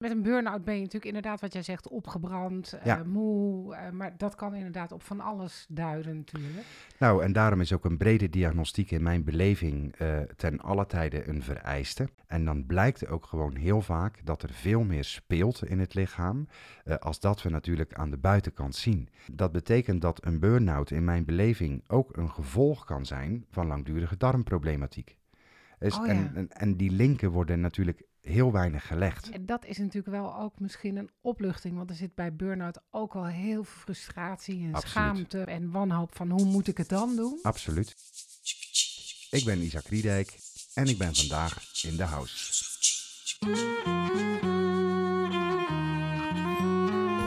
Met een burn-out ben je natuurlijk inderdaad, wat jij zegt, opgebrand, Ja. eh, moe. eh, maar dat kan inderdaad op van alles duiden natuurlijk. Nou, en daarom is ook een brede diagnostiek in mijn beleving eh, ten alle tijde een vereiste. En dan blijkt ook gewoon heel vaak dat er veel meer speelt in het lichaam, als dat we natuurlijk aan de buitenkant zien. Dat betekent dat een burn-out in mijn beleving ook een gevolg kan zijn van langdurige darmproblematiek. Dus, Oh ja. en, en, en die linken worden natuurlijk heel weinig gelegd. En dat is natuurlijk wel ook misschien een opluchting, want er zit bij burn-out ook wel heel veel frustratie en Absoluut. schaamte en wanhoop van hoe moet ik het dan doen? Absoluut. Ik ben Isaac Riedijk en ik ben vandaag in de house.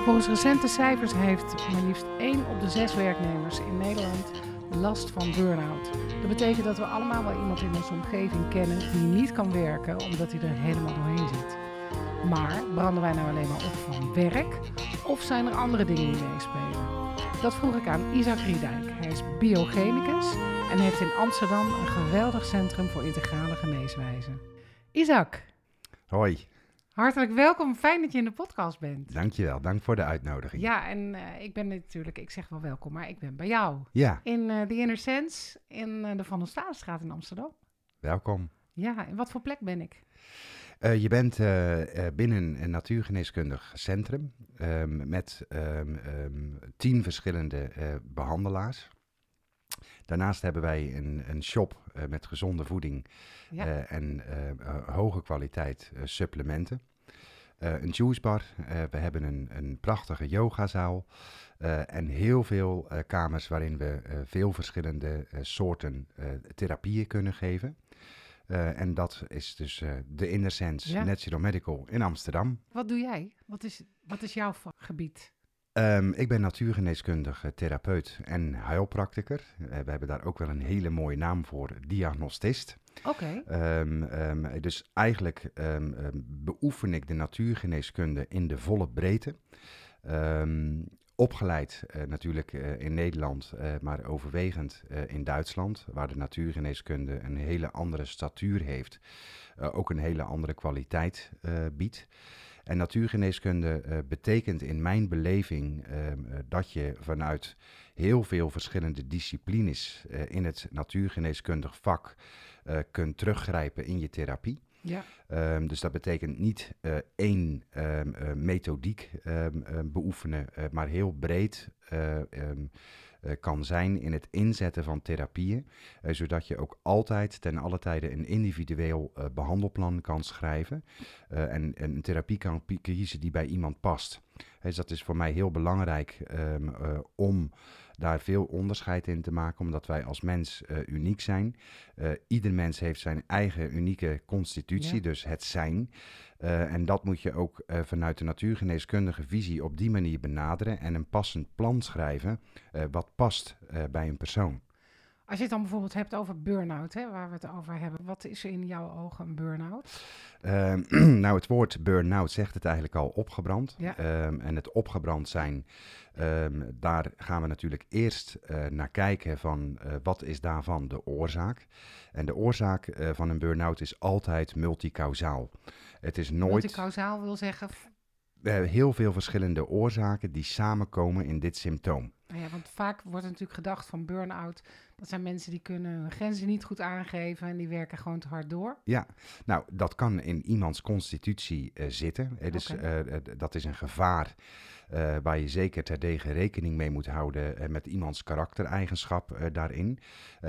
Volgens recente cijfers heeft maar liefst 1 op de 6 werknemers in Nederland last van burn-out. Dat betekent dat we allemaal wel iemand in onze omgeving kennen die niet kan werken omdat hij er helemaal doorheen zit. Maar branden wij nou alleen maar op van werk of zijn er andere dingen die meespelen? Dat vroeg ik aan Isaac Riedijk. Hij is biochemicus en heeft in Amsterdam een geweldig centrum voor integrale geneeswijzen. Isaac, Hoi, hartelijk welkom. Fijn dat je in de podcast bent. dankjewel. Dank voor de uitnodiging. Ja, en eh, ik ben natuurlijk, ik zeg wel welkom, maar ik ben bij jou. Ja, In eh The Inner Sense, in eh, de Van der Stadenstraat in Amsterdam. welkom. Ja, in wat voor plek ben ik? Eh, je bent eh, eh, binnen een natuurgeneeskundig centrum ehm, met ehm, ehm, tien verschillende eh, behandelaars. Daarnaast hebben wij een, een shop eh, met gezonde voeding Ja. eh, en eh, hoge kwaliteit supplementen. Een juicebar, we hebben een, een prachtige yogazaal en heel veel kamers waarin we veel verschillende soorten therapieën kunnen geven. En dat is dus de Inner Sense Ja. Natural Medical in Amsterdam. Wat doe jij? Wat is, wat is jouw vakgebied? Ehm, ik ben natuurgeneeskundig eh, therapeut en heilpraktiker. Eh, we hebben daar ook wel een hele mooie naam voor, diagnostist. Oké, Ehm, ehm, dus eigenlijk beoefen ik de natuurgeneeskunde in de volle breedte. Opgeleid eh, natuurlijk eh, in Nederland, maar overwegend in Duitsland, waar de natuurgeneeskunde een hele andere statuur heeft, ook een hele andere kwaliteit biedt. En natuurgeneeskunde eh, betekent in mijn beleving ehm, eh, dat je vanuit heel veel verschillende disciplines eh, in het natuurgeneeskundig vak kunt teruggrijpen in je therapie. ja. Ehm, dus dat betekent niet één ehm, eh, methodiek beoefenen, maar heel breed kan zijn in het inzetten van therapieën, eh, zodat je ook altijd ten alle tijde een individueel eh, behandelplan kan schrijven eh, en, en een therapie kan kiezen die bij iemand past. Dus dat is voor mij heel belangrijk ehm, eh, om daar veel onderscheid in te maken, omdat wij als mens eh, uniek zijn. Eh, ieder mens heeft zijn eigen unieke constitutie, Ja. dus het zijn. Eh, en dat moet je ook vanuit de natuurgeneeskundige visie op die manier benaderen en een passend plan schrijven wat past bij een persoon. Als je het dan bijvoorbeeld hebt over burn-out, hè, waar we het over hebben. Wat is er in jouw ogen een burn-out? Ehm, nou, het woord burn-out zegt het eigenlijk al opgebrand. Ja. Ehm, en het opgebrand zijn, ehm, daar gaan we natuurlijk eerst eh, naar kijken van eh, wat is daarvan de oorzaak. En de oorzaak eh, van een burn-out is altijd multicausaal. Het is nooit Multicausaal wil zeggen, heel veel verschillende oorzaken die samenkomen in dit symptoom. nou ja, want vaak wordt natuurlijk gedacht van burn-out. Dat zijn mensen die kunnen hun grenzen niet goed aangeven en die werken gewoon te hard door. Ja, nou, dat kan in iemands constitutie eh, zitten. Eh, dus eh, dat is een gevaar waar je zeker terdege rekening mee moet houden met iemands karaktereigenschap daarin.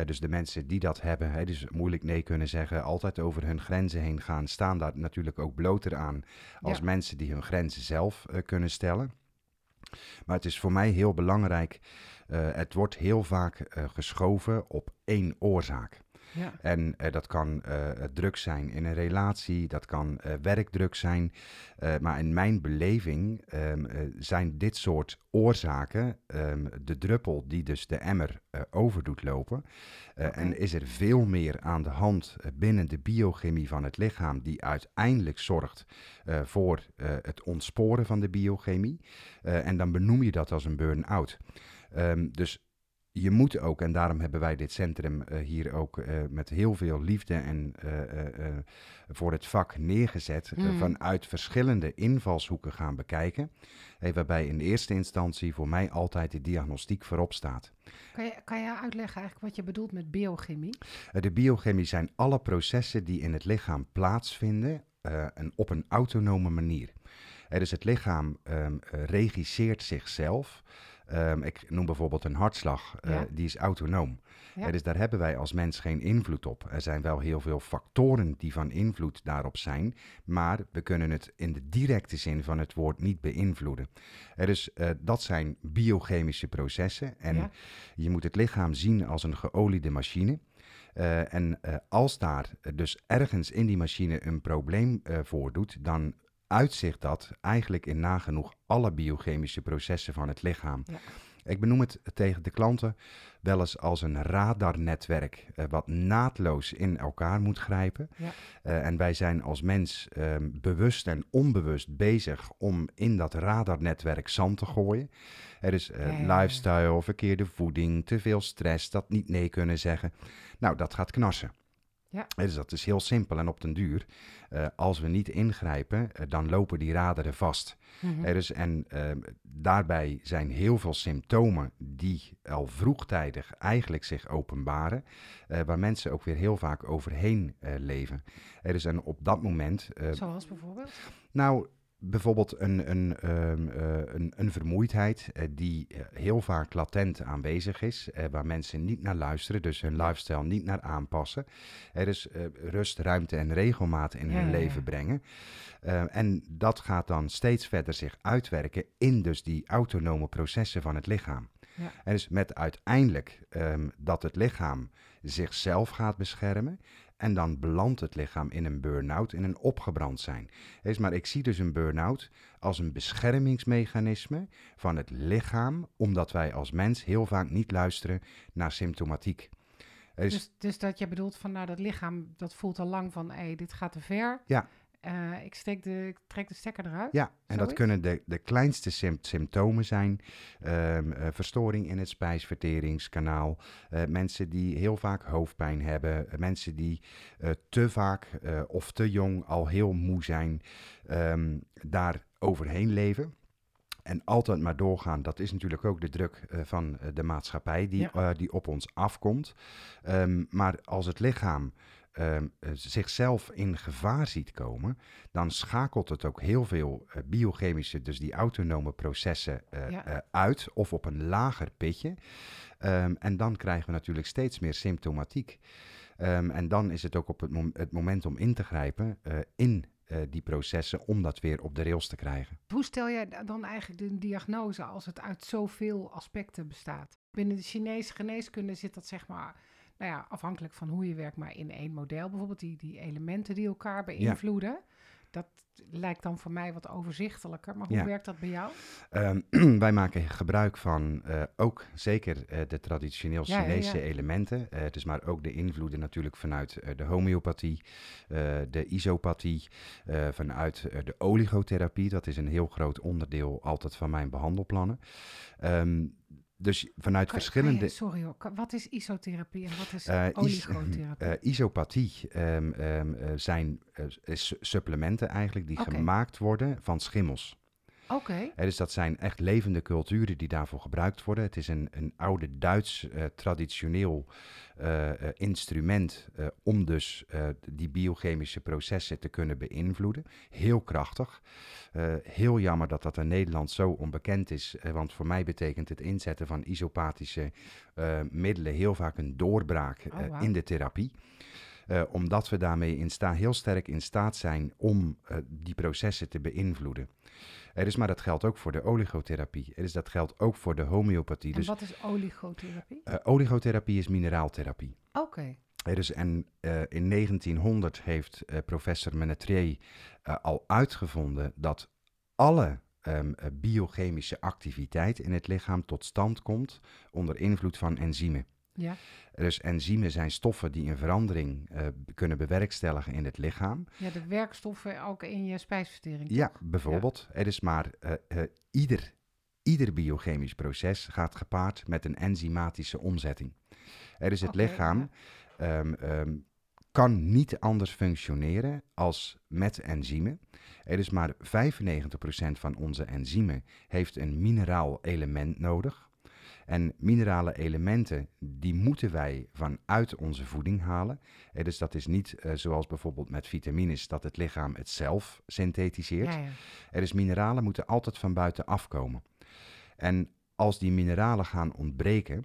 Dus de mensen die dat hebben, hè, dus moeilijk nee kunnen zeggen, altijd over hun grenzen heen gaan, staan daar natuurlijk ook bloter aan als Ja. mensen die hun grenzen zelf kunnen stellen. Maar het is voor mij heel belangrijk, eh, het wordt heel vaak eh, geschoven op één oorzaak. Ja. En eh, dat kan eh, druk zijn in een relatie, dat kan werkdruk zijn. Maar in mijn beleving ehm, eh, zijn dit soort oorzaken ehm, de druppel die dus de emmer over doet lopen. En is er veel meer aan de hand binnen de biochemie van het lichaam die uiteindelijk zorgt voor het ontsporen van de biochemie. En dan benoem je dat als een burn-out. Ehm, dus je moet ook, en daarom hebben wij dit centrum uh, hier ook uh, met heel veel liefde en uh, voor het vak neergezet, Mhm. vanuit verschillende invalshoeken gaan bekijken. Hey, waarbij in eerste instantie voor mij altijd de diagnostiek voorop staat. Kan je, kan je uitleggen eigenlijk wat je bedoelt met biochemie? De biochemie zijn alle processen die in het lichaam plaatsvinden en op een autonome manier. Dus het lichaam um, regisseert zichzelf. Um, ik noem bijvoorbeeld een hartslag, Ja. die is autonoom. Ja. dus daar hebben wij als mens geen invloed op. Er zijn wel heel veel factoren die van invloed daarop zijn, maar we kunnen het in de directe zin van het woord niet beïnvloeden. Er dus uh, dat zijn biochemische processen en Ja. je moet het lichaam zien als een geoliede machine. Uh, en uh, als daar dus ergens in die machine een probleem voordoet, dan uitzicht dat eigenlijk in nagenoeg alle biochemische processen van het lichaam. Ja. Ik benoem het tegen de klanten wel eens als een radarnetwerk, uh, wat naadloos in elkaar moet grijpen. Ja. Uh, en wij zijn als mens um, bewust en onbewust bezig om in dat radarnetwerk zand te gooien. Er is uh, Ja, ja, ja. lifestyle, verkeerde voeding, te veel stress, dat niet nee kunnen zeggen. Nou, dat gaat knarsen. Ja. Dus dat is heel simpel en op den duur. Uh, als we niet ingrijpen, uh, dan lopen die raderen vast. Mhm. Is, en uh, daarbij zijn heel veel symptomen die al vroegtijdig eigenlijk zich openbaren, uh, waar mensen ook weer heel vaak overheen leven. Is en op dat moment. Zoals bijvoorbeeld? nou, bijvoorbeeld een, een, um, uh, een, een vermoeidheid uh, die uh, heel vaak latent aanwezig is, waar mensen niet naar luisteren, dus hun lifestyle niet naar aanpassen. Er is uh, rust, ruimte en regelmaat in Ja, hun ja, ja. leven brengen. En dat gaat dan steeds verder zich uitwerken in dus die autonome processen van het lichaam. Ja. En dus met uiteindelijk um, dat het lichaam zichzelf gaat beschermen. En dan belandt het lichaam in een burn-out, in een opgebrand zijn. Maar ik zie dus een burn-out als een beschermingsmechanisme van het lichaam, omdat wij als mens heel vaak niet luisteren naar symptomatiek. Is- Dus, dus dat je bedoelt van, nou, dat lichaam, dat voelt al lang van, hé, dit gaat te ver. Ja. Eh, ik, steek de, ik trek de stekker eruit. Ja, en dat kunnen de, de kleinste sym- symptomen zijn. Ehm, eh, verstoring in het spijsverteringskanaal. eh, mensen die heel vaak hoofdpijn hebben. mensen die te vaak of te jong al heel moe zijn. ehm, daar overheen leven. En altijd maar doorgaan, dat is natuurlijk ook de druk van de maatschappij die, Ja. die op ons afkomt. Ehm, maar als het lichaam ehm, eh, zichzelf in gevaar ziet komen, dan schakelt het ook heel veel eh, biochemische, dus die autonome processen eh, Ja. uit of op een lager pitje. Ehm, en dan krijgen we natuurlijk steeds meer symptomatiek. Ehm, en dan is het ook op het, mom- het moment om in te grijpen in die processen om dat weer op de rails te krijgen. Hoe stel jij da- dan eigenlijk de diagnose als het uit zoveel aspecten bestaat? Binnen de Chinese geneeskunde zit dat zeg maar, nou ja, afhankelijk van hoe je werkt, maar in één model. Bijvoorbeeld die, die elementen die elkaar beïnvloeden. Dat lijkt dan voor mij wat overzichtelijker. Maar hoe Ja. werkt dat bij jou? Ehm, wij maken gebruik van eh, ook zeker eh, de traditioneel ja, Chinese ja. elementen. Dus maar ook de invloeden natuurlijk vanuit de homeopathie, de isopathie, vanuit de oligotherapie. Dat is een heel groot onderdeel altijd van mijn behandelplannen. Ehm, dus vanuit verschillende... sorry hoor, wat is isotherapie en wat is Eh, is- oligotherapie? eh, isopathie ehm, ehm, eh, zijn eh, is supplementen eigenlijk die gemaakt worden van schimmels. Oké, dus dat zijn echt levende culturen die daarvoor gebruikt worden. Het is een, een oude Duits eh, traditioneel eh, eh, instrument om dus die biochemische processen te kunnen beïnvloeden. Heel krachtig. Heel jammer dat dat in Nederland zo onbekend is, want voor mij betekent het inzetten van isopathische middelen heel vaak een doorbraak Oh, in de therapie. Eh, omdat we daarmee in sta heel sterk in staat zijn om eh, die processen te beïnvloeden. Er is, maar dat geldt ook voor de oligotherapie. Er is, dat geldt ook voor de homeopathie. en Dus wat is oligotherapie? eh, oligotherapie is mineraaltherapie. Oké, Er is, en in 1900 heeft professor Menetrier al uitgevonden dat alle ehm, eh, biochemische activiteit in het lichaam tot stand komt onder invloed van enzymen. Ja. Dus enzymen zijn stoffen die een verandering eh, kunnen bewerkstelligen in het lichaam. ja, de werkstoffen ook in je spijsvertering. Ja, bijvoorbeeld. Er is maar eh, eh, ieder ieder biochemisch proces gaat gepaard met een enzymatische omzetting. Er is het lichaam ehm, ehm, kan niet anders functioneren als met enzymen. Er is maar 95% van onze enzymen heeft een mineraal element nodig. En minerale elementen, die moeten wij vanuit onze voeding halen. Eh, dus dat is niet eh, zoals bijvoorbeeld met vitamines, dat het lichaam het zelf synthetiseert. Ja, ja. Er is mineralen moeten altijd van buiten afkomen. En als die mineralen gaan ontbreken,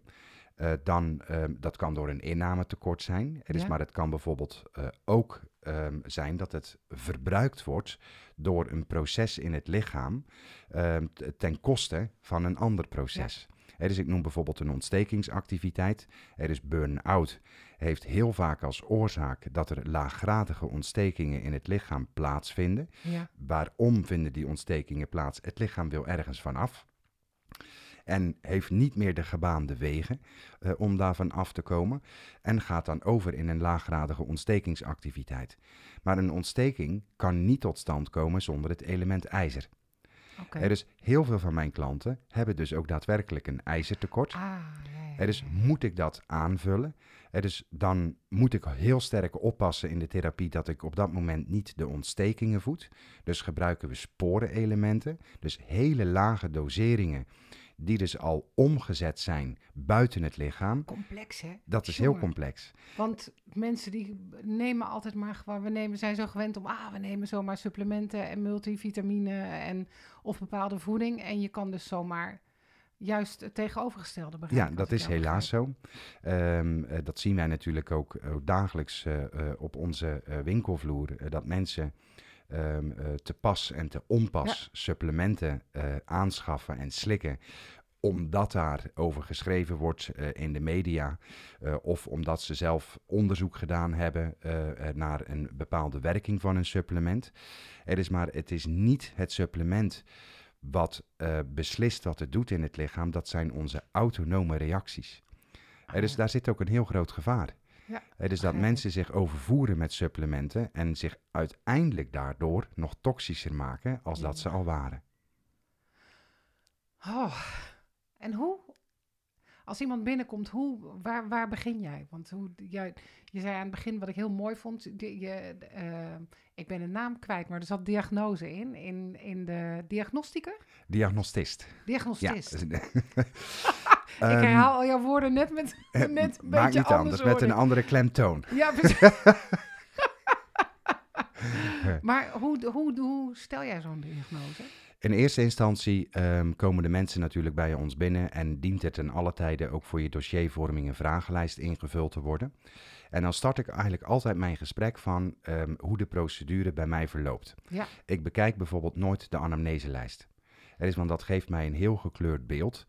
eh, dan ehm, dat kan door een innametekort zijn. Er is, Ja. Maar het kan bijvoorbeeld eh, ook ehm, zijn dat het verbruikt wordt door een proces in het lichaam ehm, ten koste van een ander proces. Er is, ik noem bijvoorbeeld een ontstekingsactiviteit. Er is burn-out. Heeft heel vaak als oorzaak dat er laaggradige ontstekingen in het lichaam plaatsvinden. ja. Waarom vinden die ontstekingen plaats? Het lichaam wil ergens vanaf. En heeft niet meer de gebaande wegen eh, om daarvan af te komen. En gaat dan over in een laaggradige ontstekingsactiviteit. Maar een ontsteking kan niet tot stand komen zonder het element ijzer. Er is heel veel van mijn klanten hebben dus ook daadwerkelijk een ijzertekort. Ah, ja, Er ja. moet ik dat aanvullen? Er is, dan moet ik heel sterk oppassen in de therapie dat ik op dat moment niet de ontstekingen voed. Dus gebruiken we sporenelementen, dus hele lage doseringen die dus al omgezet zijn buiten het lichaam. Complex, hè? Dat is heel complex. Want mensen die nemen altijd maar gewoon, we nemen, zijn zo gewend om, ah, we nemen zomaar supplementen en multivitamine en of bepaalde voeding. En je kan dus zomaar juist het tegenovergestelde Ja, bereiken. dat is helaas zo. Ehm, eh, dat zien wij natuurlijk ook eh, dagelijks eh, op onze winkelvloer. dat mensen ehm, eh, te pas en te onpas supplementen eh, aanschaffen en slikken omdat daarover geschreven wordt eh, in de media, eh, of omdat ze zelf onderzoek gedaan hebben naar een bepaalde werking van een supplement. Er is maar, het is niet het supplement wat beslist wat het doet in het lichaam, dat zijn onze autonome reacties. Er is, daar zit ook een heel groot gevaar. Ja, Het is dat mensen zich overvoeren met supplementen en zich uiteindelijk daardoor nog toxischer maken als dat ze al waren. Oh, en hoe? Als iemand binnenkomt, hoe, waar, waar begin jij? Want hoe, jij, je zei aan het begin wat ik heel mooi vond. die- je, eh, ik ben een naam kwijt, maar er zat diagnose in. In, in de diagnosticus? Diagnostist. Diagnostist. Ja. ik Ehm, herhaal al jouw woorden net met, eh, met een Maakt beetje niet anders, met een andere klemtoon. Ja, precies. maar hoe, hoe, hoe stel jij zo'n diagnose? In eerste instantie ehm, komen de mensen natuurlijk bij ons binnen en dient er ten alle tijde ook voor je dossiervorming een vragenlijst ingevuld te worden. En dan start ik eigenlijk altijd mijn gesprek van ehm, hoe de procedure bij mij verloopt. Ja, Ik bekijk bijvoorbeeld nooit de anamneselijst. Er is, want dat geeft mij een heel gekleurd beeld.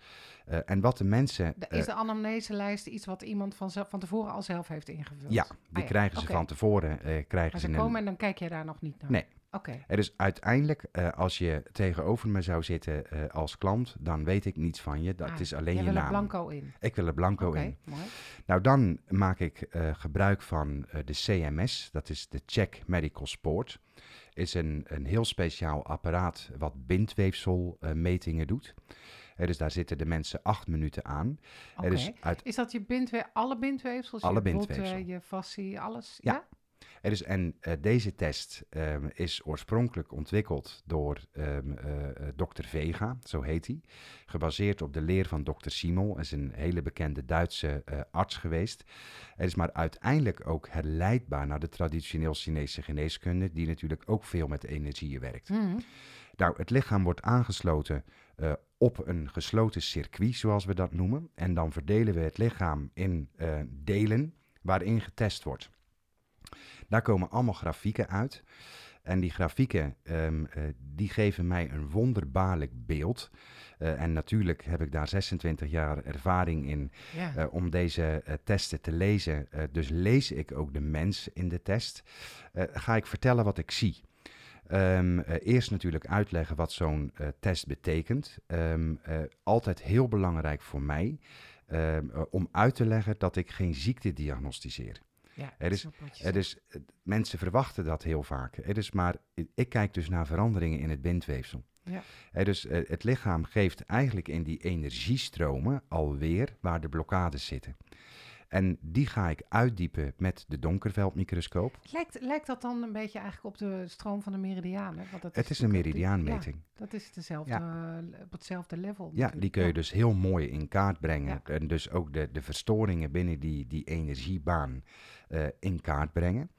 Eh, en wat de mensen. eh, is de anamneselijst iets wat iemand van, zelf- van tevoren al zelf heeft ingevuld? ja, die ja, krijgen ze van tevoren. eh, krijgen Maar ze ze een, komen en dan kijk jij daar nog niet naar? Nee. Oké, Er is uiteindelijk, eh, als je tegenover me zou zitten eh, als klant, dan weet ik niets van je. Dat Ah, is alleen je wil er naam. blanco in? Ik wil er blanco Oké, in. mooi. Nou, dan maak ik eh, gebruik van de CMS, dat is de Check Medical Sport. Is een, een heel speciaal apparaat wat bindweefselmetingen doet. Dus daar zitten de mensen acht minuten aan. Oké. Is uit Is dat je bindwe alle bindweefsels? Alle je botten, bindweefsel. je fascie, alles? Ja. Ja. Er is, en eh, deze test ehm, is oorspronkelijk ontwikkeld door eh, dokter Vega, zo heet hij. Gebaseerd op de leer van dokter Simon, is een hele bekende Duitse arts geweest. Er is maar uiteindelijk ook herleidbaar naar de traditioneel Chinese geneeskunde, die natuurlijk ook veel met energieën werkt. Mhm. Nou, het lichaam wordt aangesloten op een gesloten circuit, zoals we dat noemen. En dan verdelen we het lichaam in delen waarin getest wordt. Daar komen allemaal grafieken uit. En die grafieken ehm, eh, die geven mij een wonderbaarlijk beeld. Eh, en natuurlijk heb ik daar 26 jaar ervaring in ja. eh, om deze testen te lezen. Dus lees ik ook de mens in de test. Ga ik vertellen wat ik zie. Ehm, eh, eerst natuurlijk uitleggen wat zo'n test betekent. Ehm, eh, altijd heel belangrijk voor mij om uit te leggen dat ik geen ziekte diagnosticeer. Ja, er is- Er is, mensen verwachten dat heel vaak. Er is maar, ik kijk dus naar veranderingen in het bindweefsel. Ja. Dus eh, het lichaam geeft eigenlijk in die energiestromen alweer waar de blokkades zitten. En die ga ik uitdiepen met de donkerveldmicroscoop. Lijkt, lijkt dat dan een beetje eigenlijk op de stroom van de meridianen? Want dat Het is een meridiaanmeting. Ja, dat is dezelfde, eh, op hetzelfde level. Ja, die kun je Ja. dus heel mooi in kaart brengen. En dus ook de, de verstoringen binnen die, die energiebaan eh, in kaart brengen.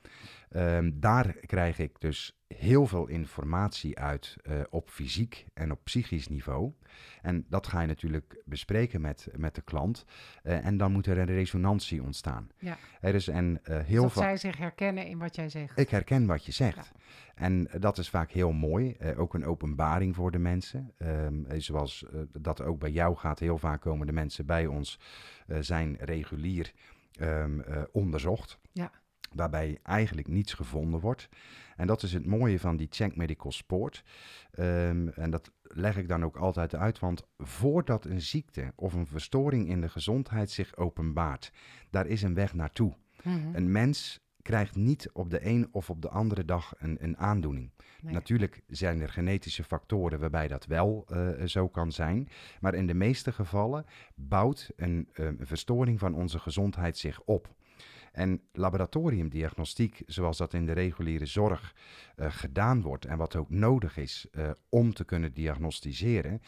Ehm, daar krijg ik dus heel veel informatie uit eh, op fysiek en op psychisch niveau. En dat ga je natuurlijk bespreken met, met de klant. Eh, en dan moet er een resonantie ontstaan. Ja. Er is en Dus heel dat zij zich herkennen in wat jij zegt. Ik herken wat je zegt. En dat is vaak heel mooi. ook een openbaring voor de mensen. Ehm, eh, zoals dat ook bij jou gaat. Heel vaak komen de mensen bij ons zijn regulier ehm, eh, onderzocht. Ja. Waarbij eigenlijk niets gevonden wordt. En dat is het mooie van die Check Medical Sport. Ehm, en dat leg ik dan ook altijd uit. Want voordat een ziekte of een verstoring in de gezondheid zich openbaart, daar is een weg naartoe. Mhm. Een mens krijgt niet op de een of op de andere dag een, een aandoening. Nee. Natuurlijk zijn er genetische factoren waarbij dat wel eh, zo kan zijn. Maar in de meeste gevallen bouwt een, eh, een verstoring van onze gezondheid zich op. En laboratoriumdiagnostiek, zoals dat in de reguliere zorg eh, gedaan wordt en wat ook nodig is om te kunnen diagnosticeren,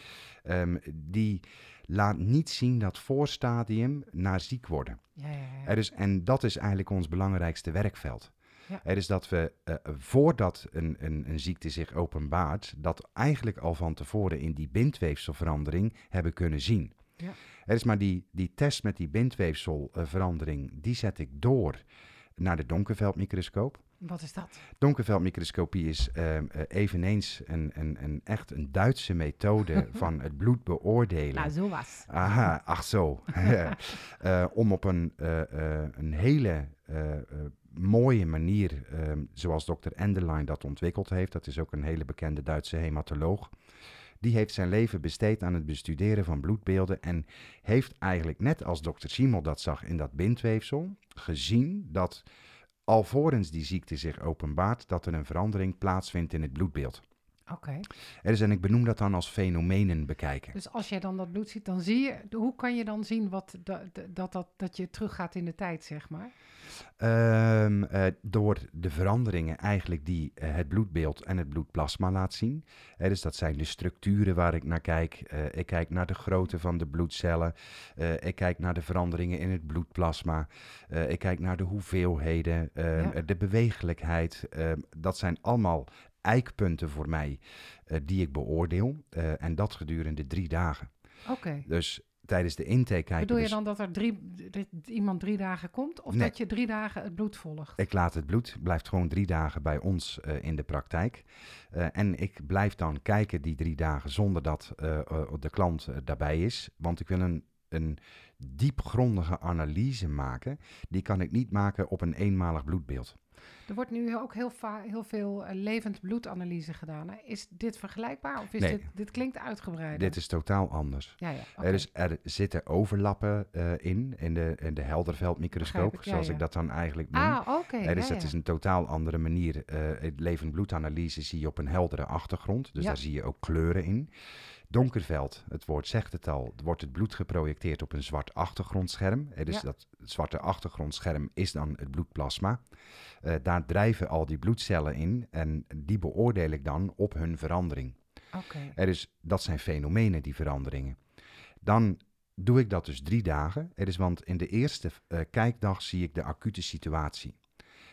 ehm, die laat niet zien dat voorstadium naar ziek worden. Ja, ja, ja. Er is, en dat is eigenlijk ons belangrijkste werkveld. Ja. Er is dat we, eh, voordat een, een, een ziekte zich openbaart, dat eigenlijk al van tevoren in die bindweefselverandering hebben kunnen zien. Ja. Er is maar die, die test met die bindweefselverandering, die zet ik door naar de donkerveldmicroscoop. Wat is dat? Donkerveldmicroscopie is ehm, eh, eveneens een, een, een echt een Duitse methode van het bloed beoordelen. Nou, zo was. Aha, ach zo. Eh, om op een, eh, een hele mooie manier, ehm, zoals dokter Enderlein dat ontwikkeld heeft, dat is ook een hele bekende Duitse hematoloog, die heeft zijn leven besteed aan het bestuderen van bloedbeelden en heeft eigenlijk, net als dokter Siemel dat zag in dat bindweefsel, gezien dat alvorens die ziekte zich openbaart, dat er een verandering plaatsvindt in het bloedbeeld. Oké. Er is, en ik benoem dat dan als fenomenen bekijken. Dus als jij dan dat bloed ziet, dan zie je... Hoe kan je dan zien wat, dat, dat, dat, dat je teruggaat in de tijd, zeg maar? Ehm, eh, door de veranderingen eigenlijk die eh, het bloedbeeld en het bloedplasma laat zien. Dus dat zijn de structuren waar ik naar kijk. Eh, ik kijk naar de grootte van de bloedcellen. Ik kijk naar de veranderingen in het bloedplasma. Ik kijk naar de hoeveelheden, ehm, Ja. de bewegelijkheid. Ehm, dat zijn allemaal eikpunten voor mij eh, die ik beoordeel. Eh, en dat gedurende drie dagen. Oké. Dus tijdens de intake kijken Bedoel je dus- dan dat er drie, dat iemand drie dagen komt? Of Nee. dat je drie dagen het bloed volgt? Ik laat het bloed, blijft gewoon drie dagen bij ons eh, in de praktijk. En ik blijf dan kijken die drie dagen zonder dat de klant daarbij is. Want ik wil een, een diepgrondige analyse maken. Die kan ik niet maken op een eenmalig bloedbeeld. Er wordt nu ook heel, heel veel eh, levend bloedanalyse gedaan. Hè? Is dit vergelijkbaar? Of is Nee. dit, dit klinkt uitgebreider? Dit is totaal anders. Ja, ja. Er, is, er zitten overlappen eh, in, in de, in de helderveldmicroscoop, ik, ja, zoals ik dat dan eigenlijk noem. Ah, oké. Ja, het is een totaal andere manier. het levend bloedanalyse zie je op een heldere achtergrond. Dus daar zie je ook kleuren in. Donkerveld, het woord zegt het al, wordt het bloed geprojecteerd op een zwart achtergrondscherm. Eh, dus Ja. dat zwarte achtergrondscherm is dan het bloedplasma. Eh, daar drijven al die bloedcellen in en die beoordeel ik dan op hun verandering. Oké. Er is, dat zijn fenomenen, die veranderingen. Dan doe ik dat dus drie dagen. Er is, want in de eerste eh, kijkdag zie ik de acute situatie.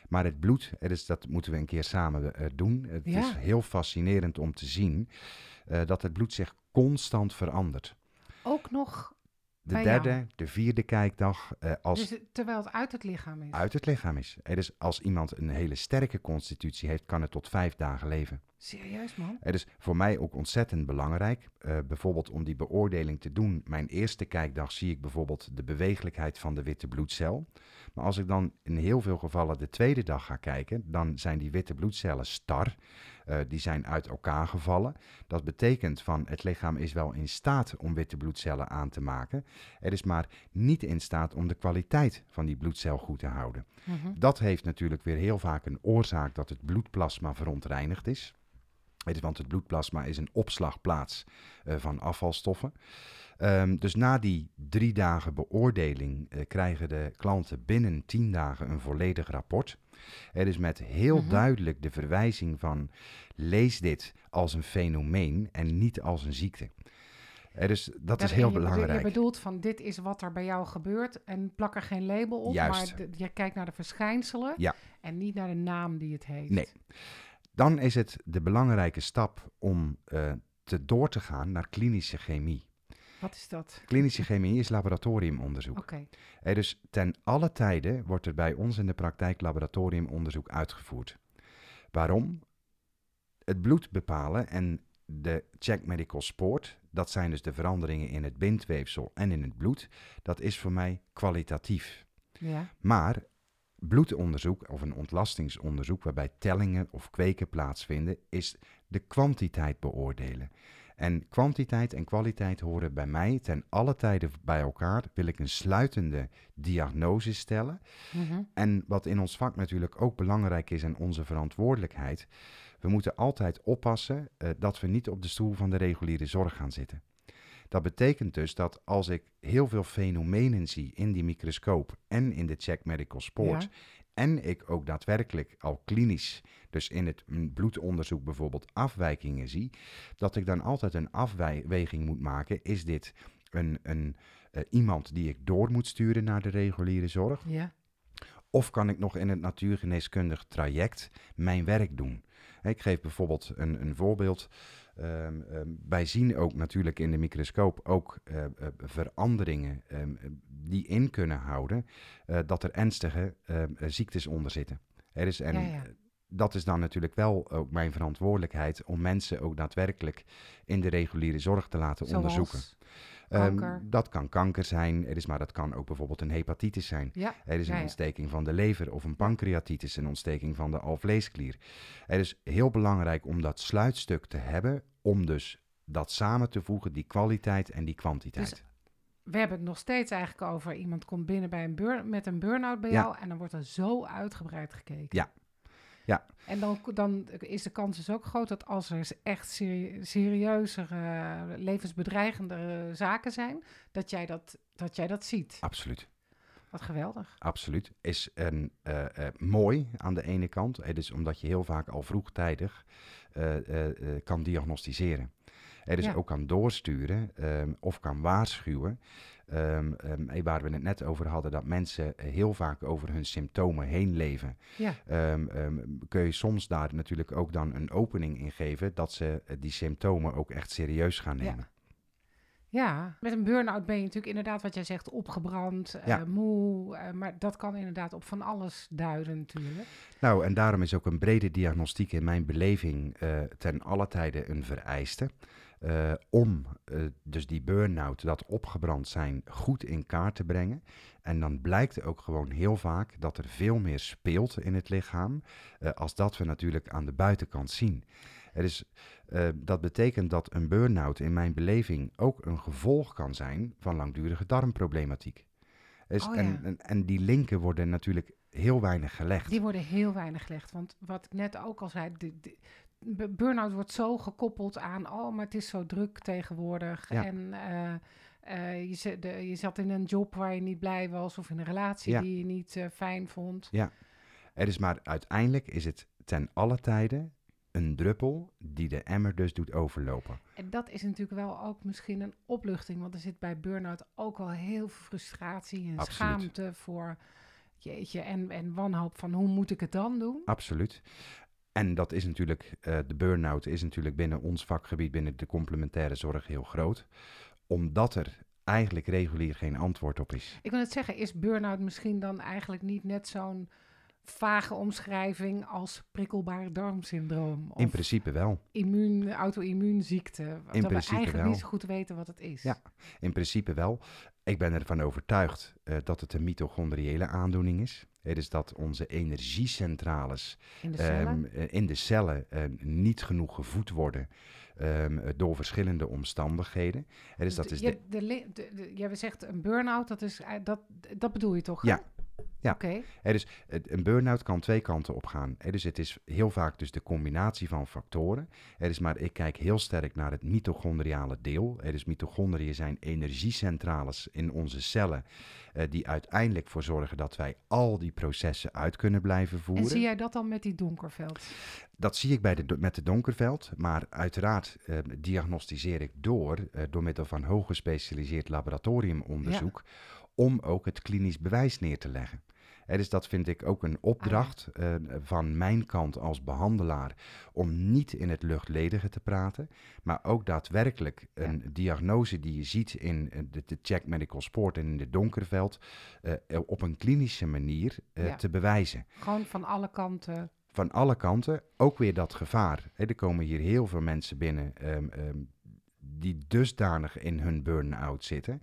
Maar het bloed, er is, dat moeten we een keer samen eh, doen. Het Ja. is heel fascinerend om te zien dat het bloed zich constant verandert. Ook nog, De Bij jou. derde, de vierde kijkdag, eh, als dus, terwijl het uit het lichaam is. uit het lichaam is. Er is. Als iemand een hele sterke constitutie heeft, kan het tot vijf dagen leven. Serieus, man? Het is voor mij ook ontzettend belangrijk. eh, bijvoorbeeld om die beoordeling te doen. Mijn eerste kijkdag zie ik bijvoorbeeld de bewegelijkheid van de witte bloedcel. Maar als ik dan in heel veel gevallen de tweede dag ga kijken, dan zijn die witte bloedcellen star. Eh, die zijn uit elkaar gevallen. Dat betekent van het lichaam is wel in staat om witte bloedcellen aan te maken. Er is maar niet in staat om de kwaliteit van die bloedcel goed te houden. Mhm. Dat heeft natuurlijk weer heel vaak een oorzaak dat het bloedplasma verontreinigd is. Het is, want het bloedplasma is een opslagplaats uh, van afvalstoffen. Um, dus na die drie dagen beoordeling uh, krijgen de klanten binnen tien dagen een volledig rapport. Het is met heel mm -hmm. duidelijk de verwijzing van lees dit als een fenomeen en niet als een ziekte. Uh, dus dat, dat is heel je belangrijk. Je bedoelt van dit is wat er bij jou gebeurt en plak er geen label op, Juist. maar je kijkt naar de verschijnselen ja. en niet naar de naam die het heeft. Nee. Dan is het de belangrijke stap om uh, te door te gaan naar klinische chemie. Wat is dat? Klinische chemie is laboratoriumonderzoek. Oké. Okay. Dus ten alle tijde wordt er bij ons in de praktijk laboratoriumonderzoek uitgevoerd. Waarom? Het bloed bepalen en de check medical sport, dat zijn dus de veranderingen in het bindweefsel en in het bloed, dat is voor mij kwalitatief. Ja. Maar bloedonderzoek of een ontlastingsonderzoek waarbij tellingen of kweken plaatsvinden, is de kwantiteit beoordelen. En kwantiteit en kwaliteit horen bij mij ten alle tijden bij elkaar. Wil ik een sluitende diagnose stellen. Mm -hmm. En wat in ons vak natuurlijk ook belangrijk is en onze verantwoordelijkheid. We moeten altijd oppassen uh, dat we niet op de stoel van de reguliere zorg gaan zitten. Dat betekent dus dat als ik heel veel fenomenen zie in die microscoop en in de check medical sport. Ja. En ik ook daadwerkelijk al klinisch, dus in het bloedonderzoek bijvoorbeeld, afwijkingen zie. Dat ik dan altijd een afweging moet maken. Is dit een, een, uh, iemand die ik door moet sturen naar de reguliere zorg? Ja. Of kan ik nog in het natuurgeneeskundig traject mijn werk doen? Ik geef bijvoorbeeld een, een voorbeeld. Um, um, wij zien ook natuurlijk in de microscoop ook uh, uh, veranderingen um, die in kunnen houden uh, dat er ernstige ziektes onder zitten. Er is, en ja, ja. dat is dan natuurlijk wel ook mijn verantwoordelijkheid om mensen ook daadwerkelijk in de reguliere zorg te laten Zoals onderzoeken. Kanker. dat kan kanker zijn, er is, maar dat kan ook bijvoorbeeld een hepatitis zijn. Ja. Er is een Ja, ja. ontsteking van de lever of een pancreatitis, een ontsteking van de alvleesklier. Het is heel belangrijk om dat sluitstuk te hebben, om dus dat samen te voegen, die kwaliteit en die kwantiteit. Dus we hebben het nog steeds eigenlijk over iemand komt binnen bij een burn met een burn-out bij Ja. jou en dan wordt er zo uitgebreid gekeken. Ja. Ja. En dan, dan is de kans dus ook groot dat als er echt serie, serieuzere, levensbedreigende zaken zijn, dat jij dat, dat jij dat ziet. Absoluut. Wat geweldig. Absoluut. Is een, eh, eh, mooi aan de ene kant. Het is omdat je heel vaak al vroegtijdig kan diagnosticeren. Er dus Ja. ook kan doorsturen ehm, of kan waarschuwen. Ehm, ehm, eh, waar we het net over hadden, dat mensen heel vaak over hun symptomen heen leven. Ja. Kun je soms daar natuurlijk ook dan een opening in geven dat ze eh, die symptomen ook echt serieus gaan nemen. Ja, met een burn-out ben je natuurlijk inderdaad wat jij zegt opgebrand, eh, Ja. moe. eh, maar dat kan inderdaad op van alles duiden natuurlijk. Nou, en daarom is ook een brede diagnostiek in mijn beleving eh, ten alle tijde een vereiste. om dus die burn-out, dat opgebrand zijn, goed in kaart te brengen. En dan blijkt ook gewoon heel vaak dat er veel meer speelt in het lichaam, als dat we natuurlijk aan de buitenkant zien. Er is, eh, dat betekent dat een burn-out in mijn beleving ook een gevolg kan zijn van langdurige darmproblematiek. Dus, Oh ja. en, en, en die linken worden natuurlijk heel weinig gelegd. Die worden heel weinig gelegd. Want wat ik net ook al zei, de, burn-out wordt zo gekoppeld aan, oh, maar het is zo druk tegenwoordig. Ja. En eh, eh, je, de, je zat in een job waar je niet blij was of in een relatie Ja. die je niet fijn vond. Er is maar uiteindelijk is het ten alle tijde een druppel die de emmer dus doet overlopen. En dat is natuurlijk wel ook misschien een opluchting, want er zit bij burn-out ook wel heel veel frustratie en Absoluut. schaamte voor, jeetje, en, en wanhoop van hoe moet ik het dan doen? Absoluut. En dat is natuurlijk, eh, de burn-out is natuurlijk binnen ons vakgebied, binnen de complementaire zorg heel groot. Omdat er eigenlijk regulier geen antwoord op is. Ik wil het zeggen, is burn-out misschien dan eigenlijk niet net zo'n vage omschrijving als prikkelbaar darmsyndroom? Of In principe wel. immuun, auto-immuunziekte. dat we eigenlijk wel. niet zo goed weten wat het is. Ja. In principe wel. Ik ben ervan overtuigd eh, dat het een mitochondriële aandoening is. Het is dat onze energiecentrales In de cellen. ehm, eh, in de cellen eh, niet genoeg gevoed worden ehm, eh, door verschillende omstandigheden. Het is dat is de, de, de, de- jij zegt een burn-out, dat, is, dat, dat bedoel je toch? Ja. Ja. Dus een burn-out kan twee kanten op gaan. Dus het is heel vaak dus de combinatie van factoren. Dus maar ik kijk heel sterk naar het mitochondriale deel. Dus mitochondriën zijn energiecentrales in onze cellen... eh, die uiteindelijk voor zorgen dat wij al die processen uit kunnen blijven voeren. En zie jij dat dan met die donkerveld? Dat zie ik bij de, met de donkerveld, maar uiteraard eh, diagnosticeer ik door, eh, door middel van hooggespecialiseerd laboratoriumonderzoek, om ook het klinisch bewijs neer te leggen. Hè, dus dat vind ik ook een opdracht eh, van mijn kant als behandelaar, om niet in het luchtledige te praten, maar ook daadwerkelijk een diagnose die je ziet in eh, de, de check medical sport en in de donkerveld, eh, op een klinische manier Ja. te bewijzen Gewoon van alle kanten. van alle kanten ook weer dat gevaar. Hè, er komen hier heel veel mensen binnen ehm, ehm, die dusdanig in hun burn-out zitten,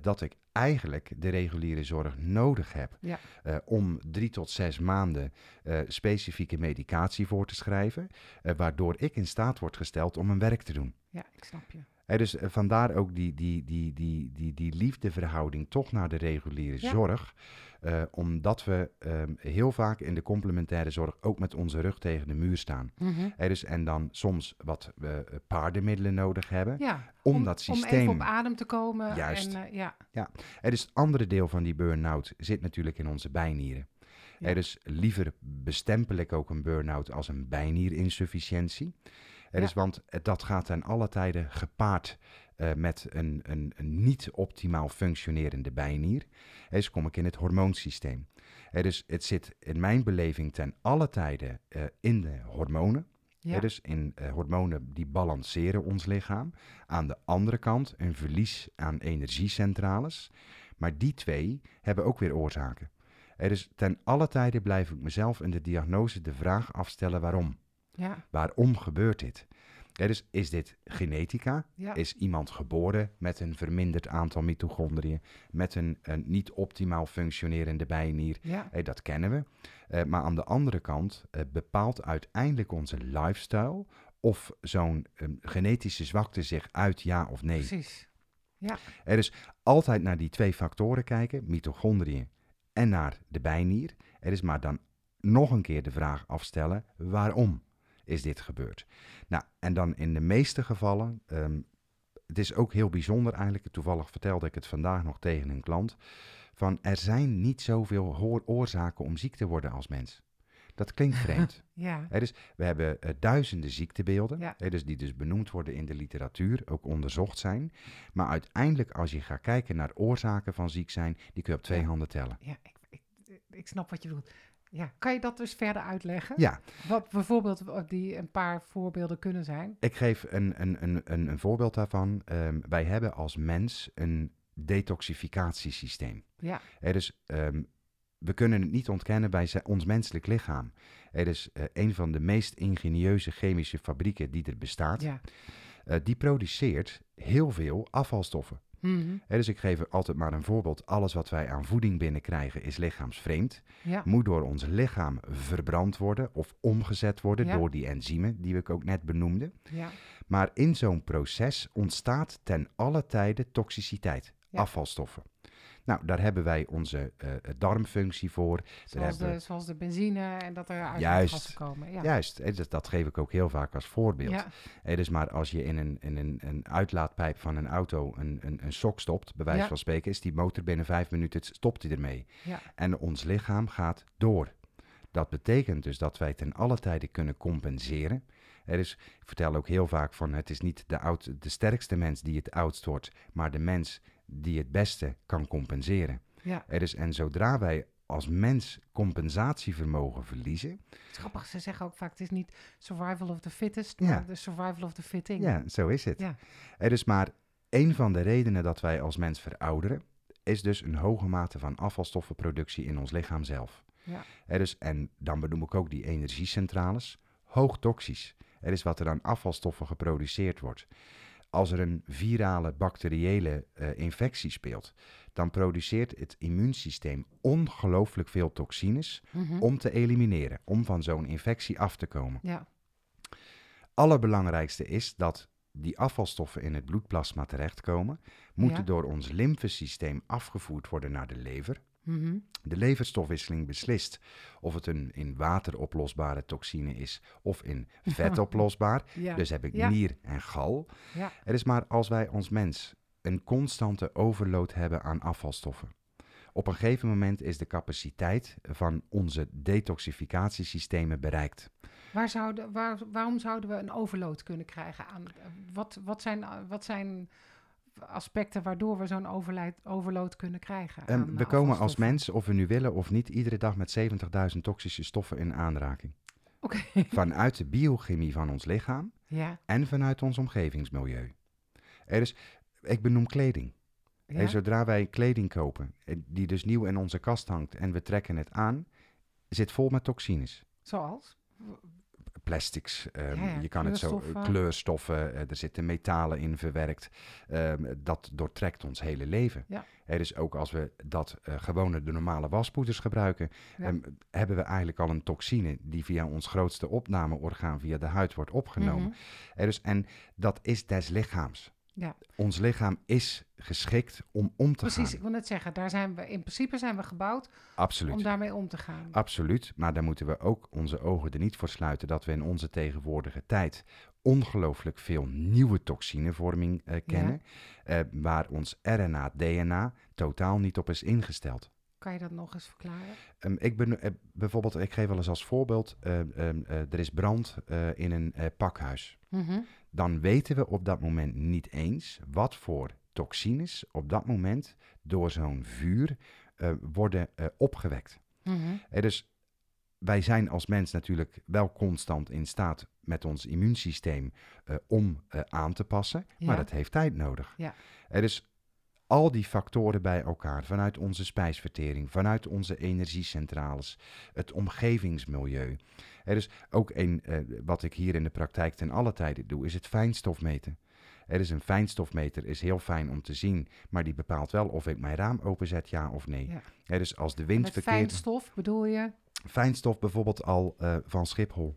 dat ik eigenlijk de reguliere zorg nodig heb Ja. eh, om drie tot zes maanden eh, specifieke medicatie voor te schrijven, eh, waardoor ik in staat word gesteld om mijn werk te doen. Ja, ik snap je. Hè, dus eh, vandaar ook die, die, die, die, die, die liefdeverhouding toch naar de reguliere Ja. zorg. eh, omdat we ehm, heel vaak in de complementaire zorg ook met onze rug tegen de muur staan. Mhm. Dus, en dan soms wat eh, paardenmiddelen nodig hebben. Ja, Om om, dat Om systeem- even op adem te komen. Juist. En, ja. Hè, dus het andere deel van die burn-out zit natuurlijk in onze bijnieren. Ja. Hè, dus liever bestempel ik ook een burn-out als een bijnierinsufficiëntie. Ja. dus, want eh, dat gaat ten alle tijden gepaard eh, met een, een, een niet optimaal functionerende bijnier. Dus kom ik in het hormoonsysteem. Dus het zit in mijn beleving ten alle tijden eh, in de hormonen. Ja. Dus in hormonen die balanceren ons lichaam. Aan de andere kant een verlies aan energiecentrales. Maar die twee hebben ook weer oorzaken. Dus ten alle tijden blijf ik mezelf in de diagnose de vraag afstellen waarom. Ja, Waarom gebeurt dit? Dus is dit genetica? ja. Is iemand geboren met een verminderd aantal mitochondriën, met een, een niet optimaal functionerende bijnier? ja. Dat kennen we. Eh, maar aan de andere kant eh, bepaalt uiteindelijk onze lifestyle of zo'n ehm, genetische zwakte zich uit ja of nee. Precies. Er is altijd naar die twee factoren kijken, mitochondriën en naar de bijnier. Er is maar dan nog een keer de vraag afstellen, waarom is dit gebeurd? Nou, en dan in de meeste gevallen, ehm, het is ook heel bijzonder eigenlijk, toevallig vertelde ik het vandaag nog tegen een klant, van er zijn niet zoveel oorzaken om ziek te worden als mens. Dat klinkt vreemd. Ja. Dus we hebben eh, duizenden ziektebeelden, Ja. dus die dus benoemd worden in de literatuur, ook onderzocht zijn. Maar uiteindelijk, als je gaat kijken naar oorzaken van ziek zijn, die kun je op twee Ja. handen tellen. Ja, ik, ik, ik snap wat je bedoelt. Ja, kan je dat dus verder uitleggen? Ja, Wat bijvoorbeeld die een paar voorbeelden kunnen zijn? ik geef een, een, een, een, een voorbeeld daarvan. Ehm, wij hebben als mens een detoxificatiesysteem. Ja, dus ehm, we kunnen het niet ontkennen bij ons menselijk lichaam. Het is eh, een van de meest ingenieuze chemische fabrieken die er bestaat. ja. Eh, die produceert heel veel afvalstoffen. Mhm. Dus ik geef altijd maar een voorbeeld. Alles wat wij aan voeding binnenkrijgen is lichaamsvreemd. Ja, Moet door ons lichaam verbrand worden of omgezet worden Ja. door die enzymen die ik ook net benoemde. ja, Maar in zo'n proces ontstaat ten alle tijde toxiciteit, afvalstoffen. Nou, daar hebben wij onze eh, darmfunctie voor. zoals hebben de, zoals de benzine en dat er uit gassen komen. Ja, Juist, hè, dat, dat geef ik ook heel vaak als voorbeeld. ja, Hè, dus maar als je in een, in een, een uitlaatpijp van een auto een, een, een sok stopt, bij wijze Ja. van spreken, is die motor binnen vijf minuten, stopt hij ermee. ja, En ons lichaam gaat door. Dat betekent dus dat wij ten alle tijde kunnen compenseren. Er is, ik vertel ook heel vaak van het is niet de, oud, de sterkste mens die het oudst wordt, maar de mens die het beste kan compenseren. ja. Er is, en zodra wij als mens compensatievermogen verliezen, Het is grappig, ze zeggen ook vaak, het is niet survival of the fittest, Ja. maar de survival of the fitting. ja, zo is het. Ja. Er is maar één van de redenen dat wij als mens verouderen, is dus een hoge mate van afvalstoffenproductie in ons lichaam zelf. Ja. Er is, en dan benoem ik ook die energiecentrales, hoog toxisch. Er is wat er aan afvalstoffen geproduceerd wordt. Als er een virale, bacteriële eh, infectie speelt, dan produceert het immuunsysteem ongelooflijk veel toxines Mhm. om te elimineren, om van zo'n infectie af te komen. ja, Allerbelangrijkste is dat die afvalstoffen in het bloedplasma terechtkomen, moeten Ja. door ons lymfesysteem afgevoerd worden naar de lever. Mhm. De leverstofwisseling beslist of het een in water oplosbare toxine is of in vet oplosbaar. Ja. Dus heb ik Ja. nier en gal. Ja. Het is maar als wij als mens een constante overload hebben aan afvalstoffen. Op een gegeven moment is de capaciteit van onze detoxificatiesystemen bereikt. Waar zouden, waar, waarom zouden we een overload kunnen krijgen aan? Wat, wat, zijn, wat zijn aspecten waardoor we zo'n overload kunnen krijgen? En aan, we komen als mens, of we nu willen of niet, iedere dag met 70.000 toxische stoffen in aanraking. Oké. Vanuit de biochemie van ons lichaam Ja, en vanuit ons omgevingsmilieu. Er is, ik benoem kleding. ja. En zodra wij kleding kopen, eh, die dus nieuw in onze kast hangt en we trekken het aan, zit vol met toxines. zoals? Plastics, ehm, Ja, je kan het zo, kleurstoffen. eh, kleurstoffen, eh, er zitten metalen in verwerkt. Ehm, dat doortrekt ons hele leven. Ja. Er is ook als we dat eh, gewone de normale waspoeders gebruiken, Ja. ehm, hebben we eigenlijk al een toxine die via ons grootste opnameorgaan, via de huid, wordt opgenomen. Is, en dat is des lichaams. Ja. Ons lichaam is geschikt om om te Precies, ik gaan. wil net zeggen, daar zijn we, in principe zijn we gebouwd Absoluut. om daarmee om te gaan. Absoluut, maar daar moeten we ook onze ogen er niet voor sluiten dat we in onze tegenwoordige tijd ongelooflijk veel nieuwe toxinevorming eh, kennen, eh, waar ons RNA, DNA totaal niet op is ingesteld. Kan je dat nog eens verklaren? Ehm, ik ben, eh, bijvoorbeeld, ik geef wel eens als voorbeeld, eh, ehm, eh, er is brand eh, in een pakhuis. Mhm. Dan weten we op dat moment niet eens wat voor toxines op dat moment door zo'n vuur worden opgewekt. Mhm. Dus wij zijn als mens natuurlijk wel constant in staat met ons immuunsysteem om aan te passen, maar dat heeft tijd nodig. Ja. Er is al die factoren bij elkaar, vanuit onze spijsvertering, vanuit onze energiecentrales, het omgevingsmilieu. Er is ook een, eh, wat ik hier in de praktijk ten alle tijden doe, is het fijnstofmeten. Er is een fijnstofmeter, is heel fijn om te zien, maar die bepaalt wel of ik mijn raam openzet, ja of nee. Ja. Er is als de wind Met verkeerd... fijnstof bedoel je? Fijnstof bijvoorbeeld al eh, van Schiphol,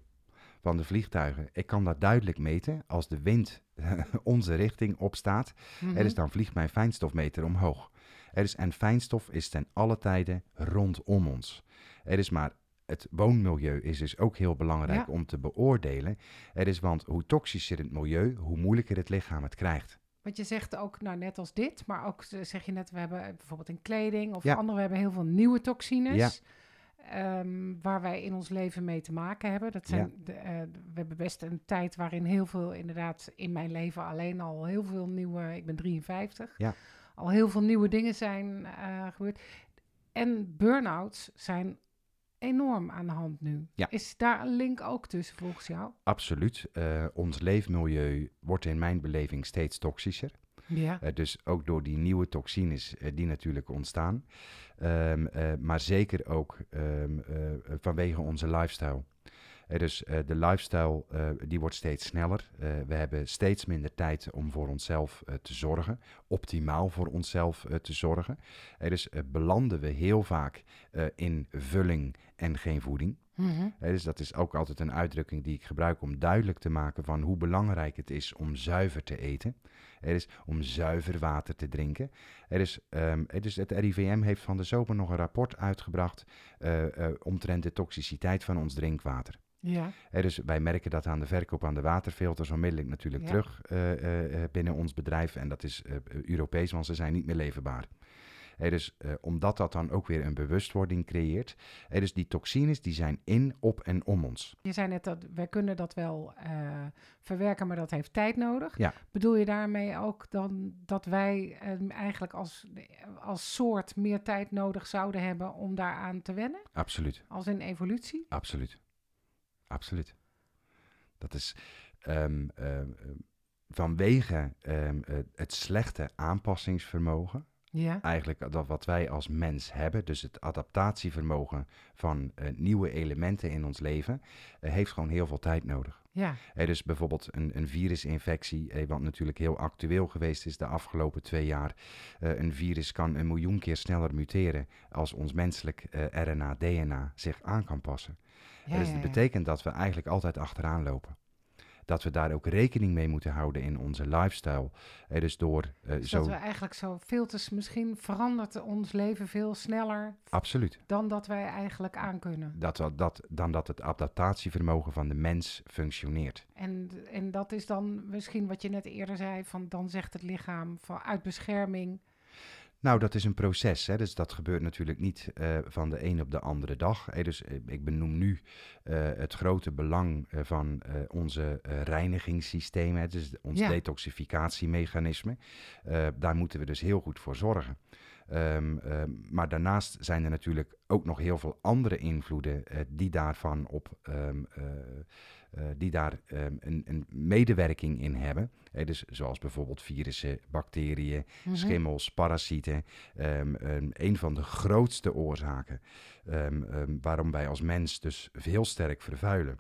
van de vliegtuigen. Ik kan dat duidelijk meten als de wind onze richting opstaat. Mhm. Er is dan vliegt mijn fijnstofmeter omhoog. Er is, en fijnstof is ten alle tijde rondom ons. Er is maar het woonmilieu is dus ook heel belangrijk Ja. om te beoordelen. Er is, want hoe toxischer het milieu, hoe moeilijker het lichaam het krijgt. Want je zegt ook, nou net als dit, maar ook eh, zeg je net, we hebben eh, bijvoorbeeld in kleding of Ja. andere, we hebben heel veel nieuwe toxines. Ja. Ehm, waar wij in ons leven mee te maken hebben. Dat zijn de, eh, we hebben best een tijd waarin heel veel, inderdaad, in mijn leven alleen al heel veel nieuwe, ik ben 53, Ja. al heel veel nieuwe dingen zijn eh, gebeurd. En burn-outs zijn enorm aan de hand nu. Ja. Is daar een link ook tussen volgens jou? Absoluut. Eh, ons leefmilieu wordt in mijn beleving steeds toxischer. Ja. Dus ook door die nieuwe toxines die natuurlijk ontstaan. Ehm, eh, maar zeker ook ehm, eh, vanwege onze lifestyle. Eh, dus de lifestyle die wordt steeds sneller. We hebben steeds minder tijd om voor onszelf te zorgen. Optimaal voor onszelf te zorgen. Dus belanden we heel vaak in vulling en geen voeding. Mhm. Dus dat is ook altijd een uitdrukking die ik gebruik om duidelijk te maken van hoe belangrijk het is om zuiver te eten. Er is om zuiver water te drinken. Er is, ehm, het, is het RIVM heeft van de zomer nog een rapport uitgebracht eh, eh, omtrent de toxiciteit van ons drinkwater. Ja. Er is, wij merken dat aan de verkoop aan de waterfilters onmiddellijk natuurlijk Ja. terug eh, binnen ons bedrijf. En dat is Europees, want ze zijn niet meer leverbaar. Hè, dus eh, omdat dat dan ook weer een bewustwording creëert. Hè, dus die toxines die zijn in, op en om ons. Je zei net dat wij kunnen dat wel eh, verwerken, maar dat heeft tijd nodig. Ja. Bedoel je daarmee ook dan dat wij eh, eigenlijk als, als soort meer tijd nodig zouden hebben om daaraan te wennen? Absoluut, Als in evolutie? absoluut. Absoluut. Dat is ehm, ehm, ehm, vanwege ehm, eh, het slechte aanpassingsvermogen. Ja. Eigenlijk dat wat wij als mens hebben, dus het adaptatievermogen van eh, nieuwe elementen in ons leven, eh, heeft gewoon heel veel tijd nodig. Ja. Dus bijvoorbeeld een, een virusinfectie, eh, wat natuurlijk heel actueel geweest is de afgelopen twee jaar. Een virus kan een miljoen keer sneller muteren als ons menselijk RNA, DNA zich aan kan passen. ja, dus dat ja. betekent dat we eigenlijk altijd achteraan lopen. Dat we daar ook rekening mee moeten houden in onze lifestyle. Eh, dus door eh, Dus zo... dat we eigenlijk zo veel te... s- Misschien verandert ons leven veel sneller Absoluut. dan dat wij eigenlijk aankunnen. Dat, dat, dat, dan dat het adaptatievermogen van de mens functioneert. En, en dat is dan misschien wat je net eerder zei, van dan zegt het lichaam van uit bescherming. Nou, dat is een proces. Hè? Dus dat gebeurt natuurlijk niet eh, van de een op de andere dag. Dus eh, ik benoem nu eh, het grote belang van onze reinigingssystemen, hè? dus ons Ja. detoxificatiemechanisme. Daar moeten we dus heel goed voor zorgen. Ehm, ehm, maar daarnaast zijn er natuurlijk ook nog heel veel andere invloeden eh, die daarvan op ehm, eh, eh, die daar een, een medewerking in hebben. Dus zoals bijvoorbeeld virussen, bacteriën, Mhm. schimmels, parasieten. Een, van de grootste oorzaken waarom wij als mens dus heel sterk vervuilen,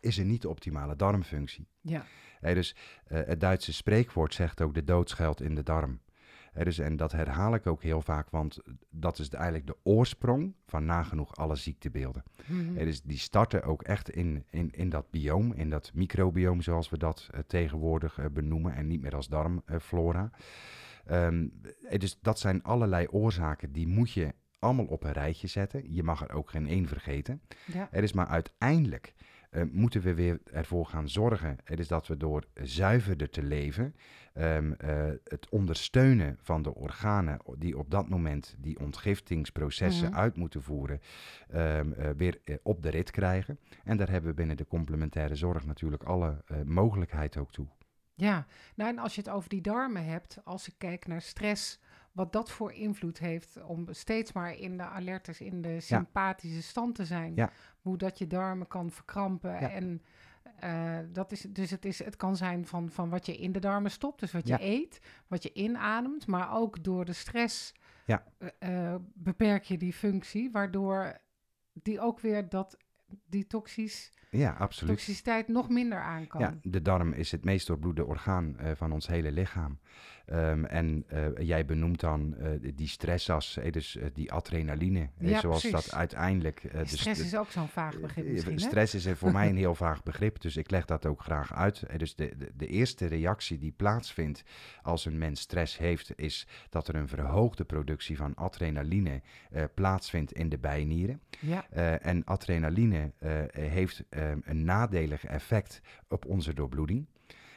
is een niet optimale darmfunctie. Ja, dus het Duitse spreekwoord zegt ook de dood schuilt in de darm. Dus, en dat herhaal ik ook heel vaak, want dat is de- eigenlijk de oorsprong van nagenoeg alle ziektebeelden. Hè, dus die starten ook echt in, in, in dat bioom, in dat microbioom zoals we dat eh, tegenwoordig eh, benoemen en niet meer als darmflora. Ehm, eh, dus dat zijn allerlei oorzaken, die moet je allemaal op een rijtje zetten. Je mag er ook geen één vergeten. ja. Er is maar uiteindelijk eh, moeten we weer ervoor gaan zorgen. Het is dat we door zuiverder te leven, ehm, eh, het ondersteunen van de organen die op dat moment die ontgiftingsprocessen Mhm. uit moeten voeren, ehm, eh, weer op de rit krijgen. En daar hebben we binnen de complementaire zorg natuurlijk alle mogelijkheid ook toe. Ja, nou en als je het over die darmen hebt, als ik kijk naar stress, wat dat voor invloed heeft om steeds maar in de alertes, in de sympathische stand te zijn, Ja. hoe dat je darmen kan verkrampen Ja. en eh, dat is, dus het, is, het kan zijn van, van wat je in de darmen stopt, dus wat je eet, wat je inademt, maar ook door de stress Ja. eh, eh, beperk je die functie, waardoor die ook weer dat, die toxisch, Ja, absoluut. toxiciteit nog minder aan kan. Ja, de darm is het meest doorbloede orgaan eh, van ons hele lichaam. Ehm, en eh, jij benoemt dan eh, die stressas, eh, dus eh, die adrenaline, eh, Ja, zoals precies. dat uiteindelijk... dus stress de- is ook zo'n vaag begrip misschien, hè? Stress is voor mij een heel vaag begrip, dus ik leg dat ook graag uit. Eh, Dus de, de, de eerste reactie die plaatsvindt als een mens stress heeft, is dat er een verhoogde productie van adrenaline plaatsvindt in de bijnieren. Ja, en adrenaline heeft een nadelig effect op onze doorbloeding.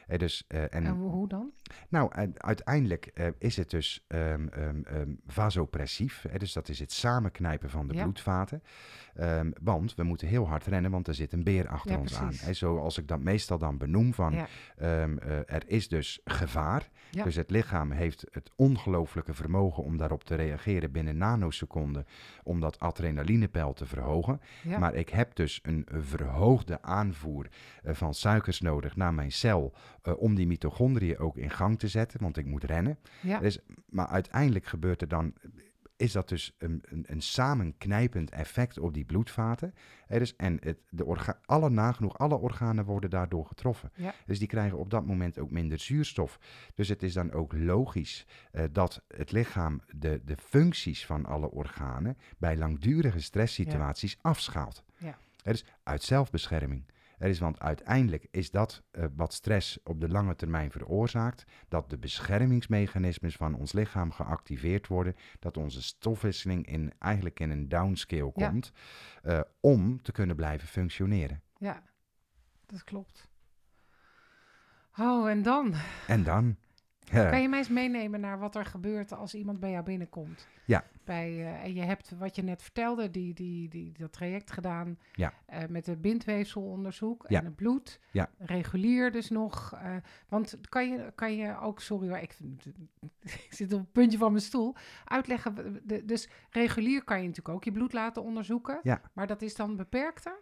Eh, dus, eh, en, en hoe dan? Nou, uiteindelijk eh, is het dus ehm, ehm, ehm, vasopressief. Hè, dus dat is het samenknijpen van de Ja. bloedvaten. Ehm, want we moeten heel hard rennen, want er zit een beer achter Ja, ons aan. Hè, zoals ik dat meestal dan benoem van... Ja. eh, er is dus gevaar. Dus het lichaam heeft het ongelooflijke vermogen om daarop te reageren binnen nanoseconden. Om dat adrenalinepeil te verhogen. Maar ik heb dus een verhoogde aanvoer eh, van suikers nodig naar mijn cel. om die mitochondriën ook in gang te zetten, want ik moet rennen. ja. Dus, maar uiteindelijk gebeurt er dan. Is dat dus een, een, een samenknijpend effect op die bloedvaten? Er is, en het, de orga, alle nagenoeg alle organen worden daardoor getroffen. Ja. Dus die krijgen op dat moment ook minder zuurstof. Dus het is dan ook logisch eh, dat het lichaam de, de functies van alle organen bij langdurige stresssituaties afschaalt. Ja. Er is uit zelfbescherming. Er is, want uiteindelijk is dat eh, wat stress op de lange termijn veroorzaakt, dat de beschermingsmechanismes van ons lichaam geactiveerd worden, dat onze stofwisseling in, eigenlijk in een downscale Ja. komt, eh, om te kunnen blijven functioneren. ja, dat klopt. Oh, en dan? En dan? Kan je mij eens meenemen naar wat er gebeurt als iemand bij jou binnenkomt? Ja. Bij, eh, en je hebt wat je net vertelde, die, die, die, dat traject gedaan Ja. eh, met het bindweefselonderzoek Ja. en het bloed. Ja. Regulier dus nog. eh, want kan je, kan je ook, sorry hoor, ik, zit op het puntje van mijn stoel, uitleggen. de- dus regulier kan je natuurlijk ook je bloed laten onderzoeken. Ja. Maar dat is dan beperkter?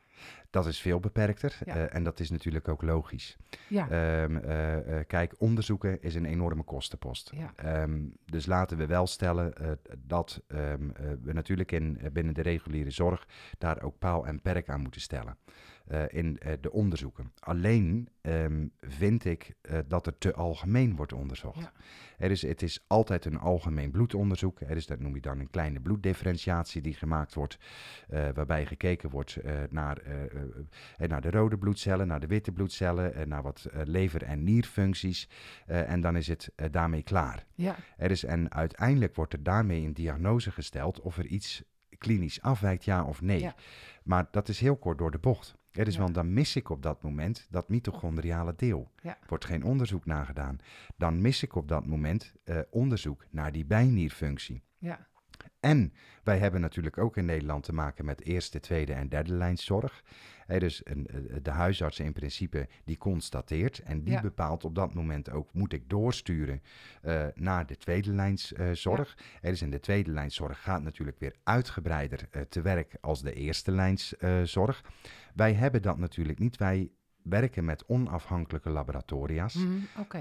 Dat is veel beperkter Ja. eh, en dat is natuurlijk ook logisch. Ja. Ehm, eh, eh, kijk, onderzoeken is een enorme kostenpost. Ja. Ehm, dus laten we wel stellen dat ehm, eh, we natuurlijk in, binnen de reguliere zorg daar ook paal en perk aan moeten stellen. Eh, in eh, de onderzoeken. Alleen ehm, vind ik eh, dat er te algemeen wordt onderzocht. Ja. Er is, het is altijd een algemeen bloedonderzoek. Er is, dat noem je dan een kleine bloeddifferentiatie die gemaakt wordt, waarbij gekeken wordt naar, naar de rode bloedcellen, naar de witte bloedcellen, en naar wat lever- en nierfuncties. en dan is het daarmee klaar. Ja, Er is, en uiteindelijk wordt er daarmee een diagnose gesteld of er iets klinisch afwijkt, ja of nee. Ja. Maar dat is heel kort door de bocht. Er is, Ja. want dan mis ik op dat moment dat mitochondriale deel. Ja. Wordt geen onderzoek nagedaan. Dan mis ik op dat moment eh, onderzoek naar die bijnierfunctie. ja, En wij hebben natuurlijk ook in Nederland te maken met eerste, tweede en derde lijnszorg. Hè, dus een, eh, de huisarts in principe die constateert en die Ja. bepaalt op dat moment ook, moet ik doorsturen eh, naar de tweede lijnszorg. Hè, dus in de tweede lijnszorg gaat natuurlijk weer uitgebreider eh, te werk als de eerste lijnszorg. wij hebben dat natuurlijk niet. Wij werken met onafhankelijke laboratoria's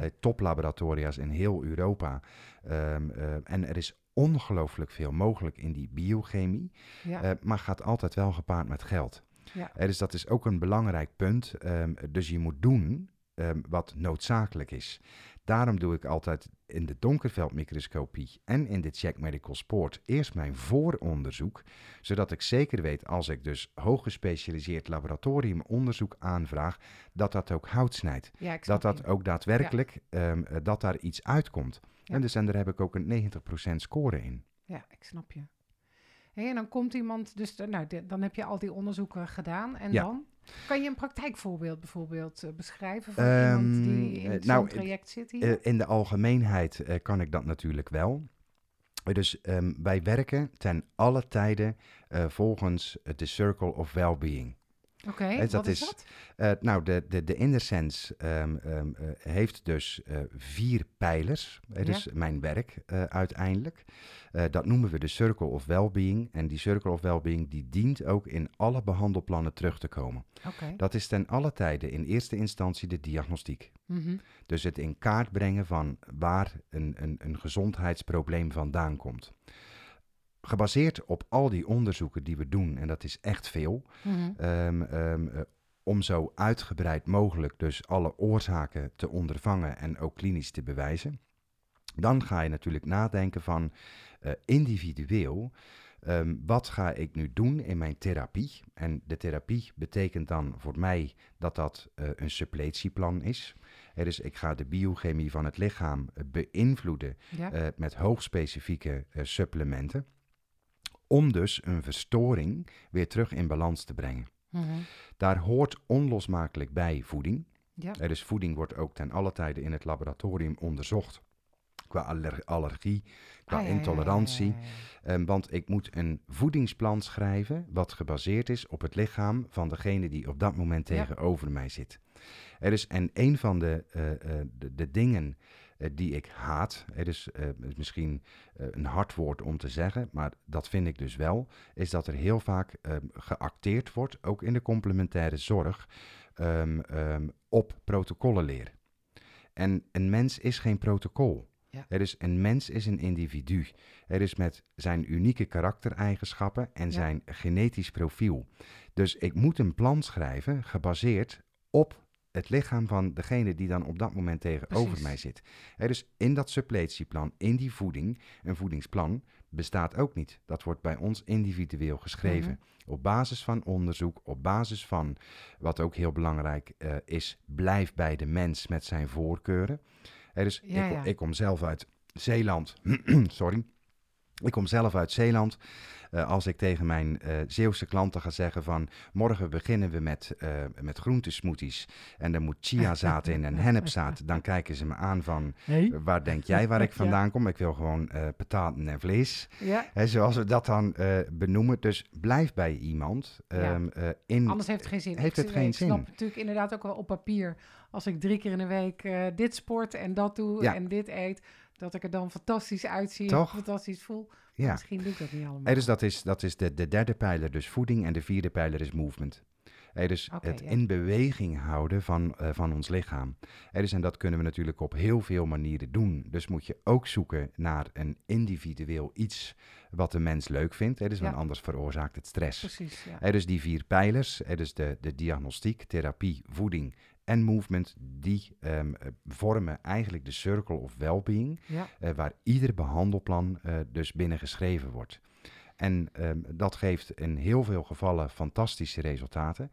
eh, toplaboratoria's in heel Europa. Ehm, eh, en er is ongelooflijk veel mogelijk in die biochemie, ja, eh, maar gaat altijd wel gepaard met geld. ja, Eh, dus dat is ook een belangrijk punt. Ehm, dus je moet doen ehm, wat noodzakelijk is. Daarom doe ik altijd in de donkerveldmicroscopie en in de check medical sport eerst mijn vooronderzoek, zodat ik zeker weet als ik dus hooggespecialiseerd laboratoriumonderzoek aanvraag, dat dat ook hout snijdt ja, dat dat ook daadwerkelijk, ehm, eh, dat daar iets uitkomt. Ja. En dus en daar heb ik ook een 90% score in. Ja, ik snap je. En dan komt iemand, dus eh, nou, de- dan heb je al die onderzoeken gedaan. En Ja. dan? Kan je een praktijkvoorbeeld bijvoorbeeld eh, beschrijven van Ehm, iemand die in eh, zo'n nou, traject zit hier? In de algemeenheid kan ik dat natuurlijk wel. Dus ehm, wij werken ten alle tijden volgens de Circle of Wellbeing. Oké, wat dat is is- dat? Eh, nou, de, de, de eh, heeft dus eh, vier pijlers. Het Ja. is mijn werk uiteindelijk. Dat noemen we de Circle of Wellbeing. En die Circle of Wellbeing die dient ook in alle behandelplannen terug te komen. Dat is ten alle tijde in eerste instantie de diagnostiek. Mhm. Dus het in kaart brengen van waar een, een, een gezondheidsprobleem vandaan komt. Gebaseerd op al die onderzoeken die we doen, en dat is echt veel, Mhm. ehm, ehm, eh, om zo uitgebreid mogelijk dus alle oorzaken te ondervangen en ook klinisch te bewijzen. Dan ga je natuurlijk nadenken van eh, individueel, ehm, wat ga ik nu doen in mijn therapie? En de therapie betekent dan voor mij dat dat eh, een suppletieplan is. Hè, dus ik ga de biochemie van het lichaam beïnvloeden Ja, met hoogspecifieke supplementen. Om dus een verstoring weer terug in balans te brengen. Mhm. Daar hoort onlosmakelijk bij voeding. ja. Eh, dus voeding wordt ook ten alle tijde in het laboratorium onderzocht. Qua aller- allergie, qua Ah, intolerantie. ja, ja, ja. Ehm, want ik moet een voedingsplan schrijven wat gebaseerd is op het lichaam van degene die op dat moment tegenover mij zit. Er is, en een van de, eh, eh, de, de dingen die ik haat, het is eh, is misschien eh, een hard woord om te zeggen, maar dat vind ik dus wel, is dat er heel vaak ehm, geacteerd wordt, ook in de complementaire zorg, ehm, ehm, op protocollenleer. En een mens is geen protocol. Ja. Er is, een mens is een individu. Er is met zijn unieke karaktereigenschappen en Ja. zijn genetisch profiel. Dus ik moet een plan schrijven gebaseerd op het lichaam van degene die dan op dat moment tegenover Precies. mij zit. Hè, dus in dat suppletieplan, in die voeding, een voedingsplan bestaat ook niet. Dat wordt bij ons individueel geschreven. Mhm. Op basis van onderzoek, op basis van wat ook heel belangrijk eh, is, blijf bij de mens met zijn voorkeuren. Hè, dus Ja, ik, ja. ik kom zelf uit Zeeland. Sorry. Ik kom zelf uit Zeeland. Eh, als ik tegen mijn eh Zeeuwse klanten ga zeggen van... morgen beginnen we met, eh met groentesmoothies... en er moet chiazaad in en hennepzaad... dan kijken ze me aan van... Waar denk jij waar ik vandaan kom? Ik wil gewoon pataten en vlees. Ja, Hè, zoals we dat dan benoemen. Dus blijf bij iemand. Ja. ehm, eh, in, anders heeft het geen zin. heeft ik, het geen ik snap zin. natuurlijk inderdaad ook wel op papier... als ik drie keer in de week dit sport en dat doe Ja. en dit eet... dat ik er dan fantastisch uitzie Toch? en fantastisch voel. Ja. Misschien doe ik dat niet allemaal. Eh, dus dat is, dat is de, de derde pijler, dus voeding. En de vierde pijler is movement. Hè, dus het ja. in beweging houden van, eh, van ons lichaam. Hè, dus en dat kunnen we natuurlijk op heel veel manieren doen. Dus moet je ook zoeken naar een individueel iets wat de mens leuk vindt. Hè, dus want anders veroorzaakt het stress. Precies, ja. Dus die vier pijlers, dus de, de diagnostiek, therapie, voeding en movement, die ehm, eh, vormen eigenlijk de circle of well-being, ja. eh, waar ieder behandelplan eh, dus binnen geschreven wordt. En ehm, dat geeft in heel veel gevallen fantastische resultaten.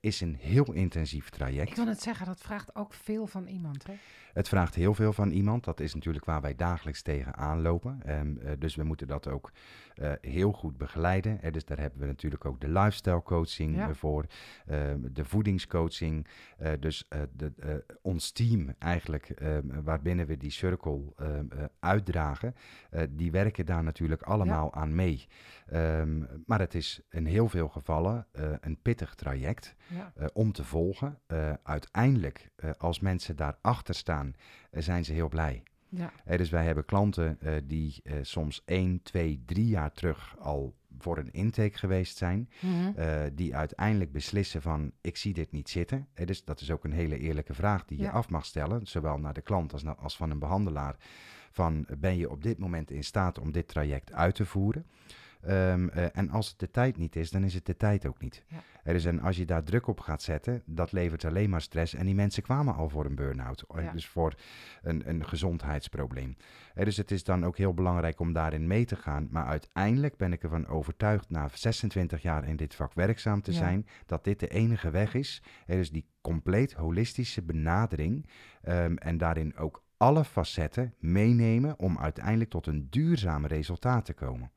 Is een heel intensief traject. Ik wil het zeggen, dat vraagt ook veel van iemand. Hè? Het vraagt heel veel van iemand. Dat is natuurlijk waar wij dagelijks tegenaan lopen. Ehm, eh, dus we moeten dat ook eh, heel goed begeleiden. Eh, dus daar hebben we natuurlijk ook de lifestyle coaching Ja. voor, ehm, de voedingscoaching. Dus de, ons team eigenlijk, ehm, waarbinnen we die circle eh, uitdragen, die werken daar natuurlijk allemaal aan mee. Maar het is in heel veel gevallen een pittig traject Ja. eh, om te volgen. Eh, uiteindelijk, eh, als mensen daarachter staan, zijn ze heel blij. Ja. Dus wij hebben klanten die soms 1, 2, 3 jaar terug al voor een intake geweest zijn. Mhm. die uiteindelijk beslissen van ik zie dit niet zitten. Dus dat is ook een hele eerlijke vraag die je af mag stellen. Zowel naar de klant als, als van een behandelaar. Van ben je op dit moment in staat om dit traject uit te voeren? Ehm, eh, en als het de tijd niet is, dan is het de tijd ook niet. Ja. Er is en als je daar druk op gaat zetten, dat levert alleen maar stress. En die mensen kwamen al voor een burn-out. eh, Ja. Dus voor een, een gezondheidsprobleem. Dus het is dan ook heel belangrijk om daarin mee te gaan. Maar uiteindelijk ben ik ervan overtuigd, na 26 jaar in dit vak werkzaam te Ja. zijn, dat dit de enige weg is. Er is die compleet holistische benadering. ehm, en daarin ook alle facetten meenemen om uiteindelijk tot een duurzaam resultaat te komen.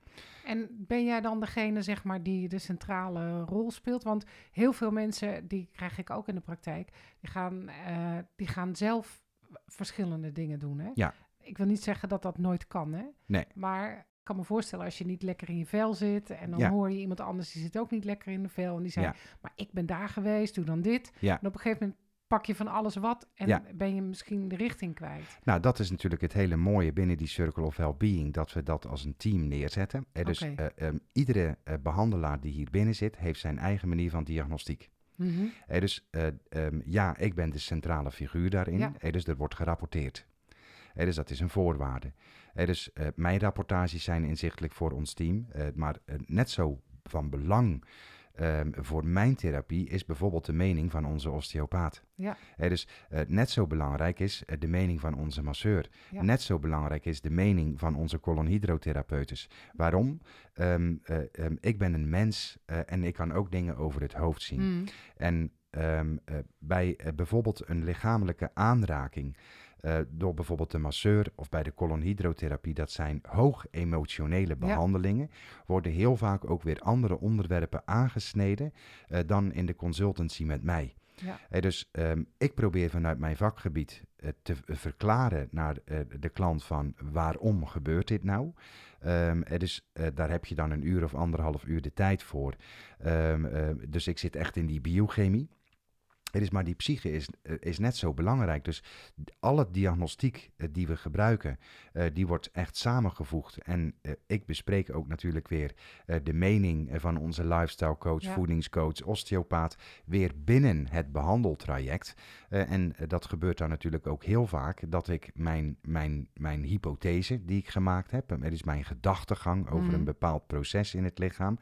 En ben jij dan degene, zeg maar, die de centrale rol speelt? Want heel veel mensen, die krijg ik ook in de praktijk, die gaan, eh, die gaan zelf verschillende dingen doen. Hè? Ja. Ik wil niet zeggen dat dat nooit kan, hè? Nee. Maar ik kan me voorstellen als je niet lekker in je vel zit en dan Ja. hoor je iemand anders die zit ook niet lekker in de vel en die zegt, Ja. maar ik ben daar geweest, doe dan dit. Ja. En op een gegeven moment pak je van alles wat en Ja. ben je misschien de richting kwijt. Nou, dat is natuurlijk het hele mooie binnen die Circle of Wellbeing, dat we dat als een team neerzetten. Eh, dus eh, ehm, iedere eh, behandelaar die hier binnen zit, heeft zijn eigen manier van diagnostiek. Mhm. Eh, dus eh, ehm, ja, ik ben de centrale figuur daarin. Ja. Dus er wordt gerapporteerd. Dus dat is een voorwaarde. Dus mijn rapportages zijn inzichtelijk voor ons team. maar net zo van belang ehm, voor mijn therapie is bijvoorbeeld de mening van onze osteopaat. Ja. Dus eh, net zo belangrijk is eh, de mening van onze masseur. Ja. Net zo belangrijk is de mening van onze colonhydrotherapeutes. Waarom? Ehm, eh, ehm, ik ben een mens en ik kan ook dingen over het hoofd zien. Mhm. En bij bijvoorbeeld een lichamelijke aanraking eh, door bijvoorbeeld de masseur of bij de colonhydrotherapie, dat zijn hoog emotionele behandelingen, worden heel vaak ook weer andere onderwerpen aangesneden eh, dan in de consultancy met mij. Ja. Eh, dus ehm, ik probeer vanuit mijn vakgebied te verklaren naar de klant van waarom gebeurt dit nou. Eh, dus daar heb je dan een uur of anderhalf uur de tijd voor. Ehm, eh, dus ik zit echt in die biochemie. Het is maar die psyche is, eh, is net zo belangrijk. Dus alle diagnostiek eh, die we gebruiken, eh, die wordt echt samengevoegd. En ik bespreek ook natuurlijk weer de mening van onze lifestyle coach, Ja. voedingscoach, osteopaat, weer binnen het behandeltraject. Eh, en eh, dat gebeurt dan natuurlijk ook heel vaak, dat ik mijn, mijn, mijn hypothese die ik gemaakt heb, het is mijn gedachtegang over Mhm. een bepaald proces in het lichaam,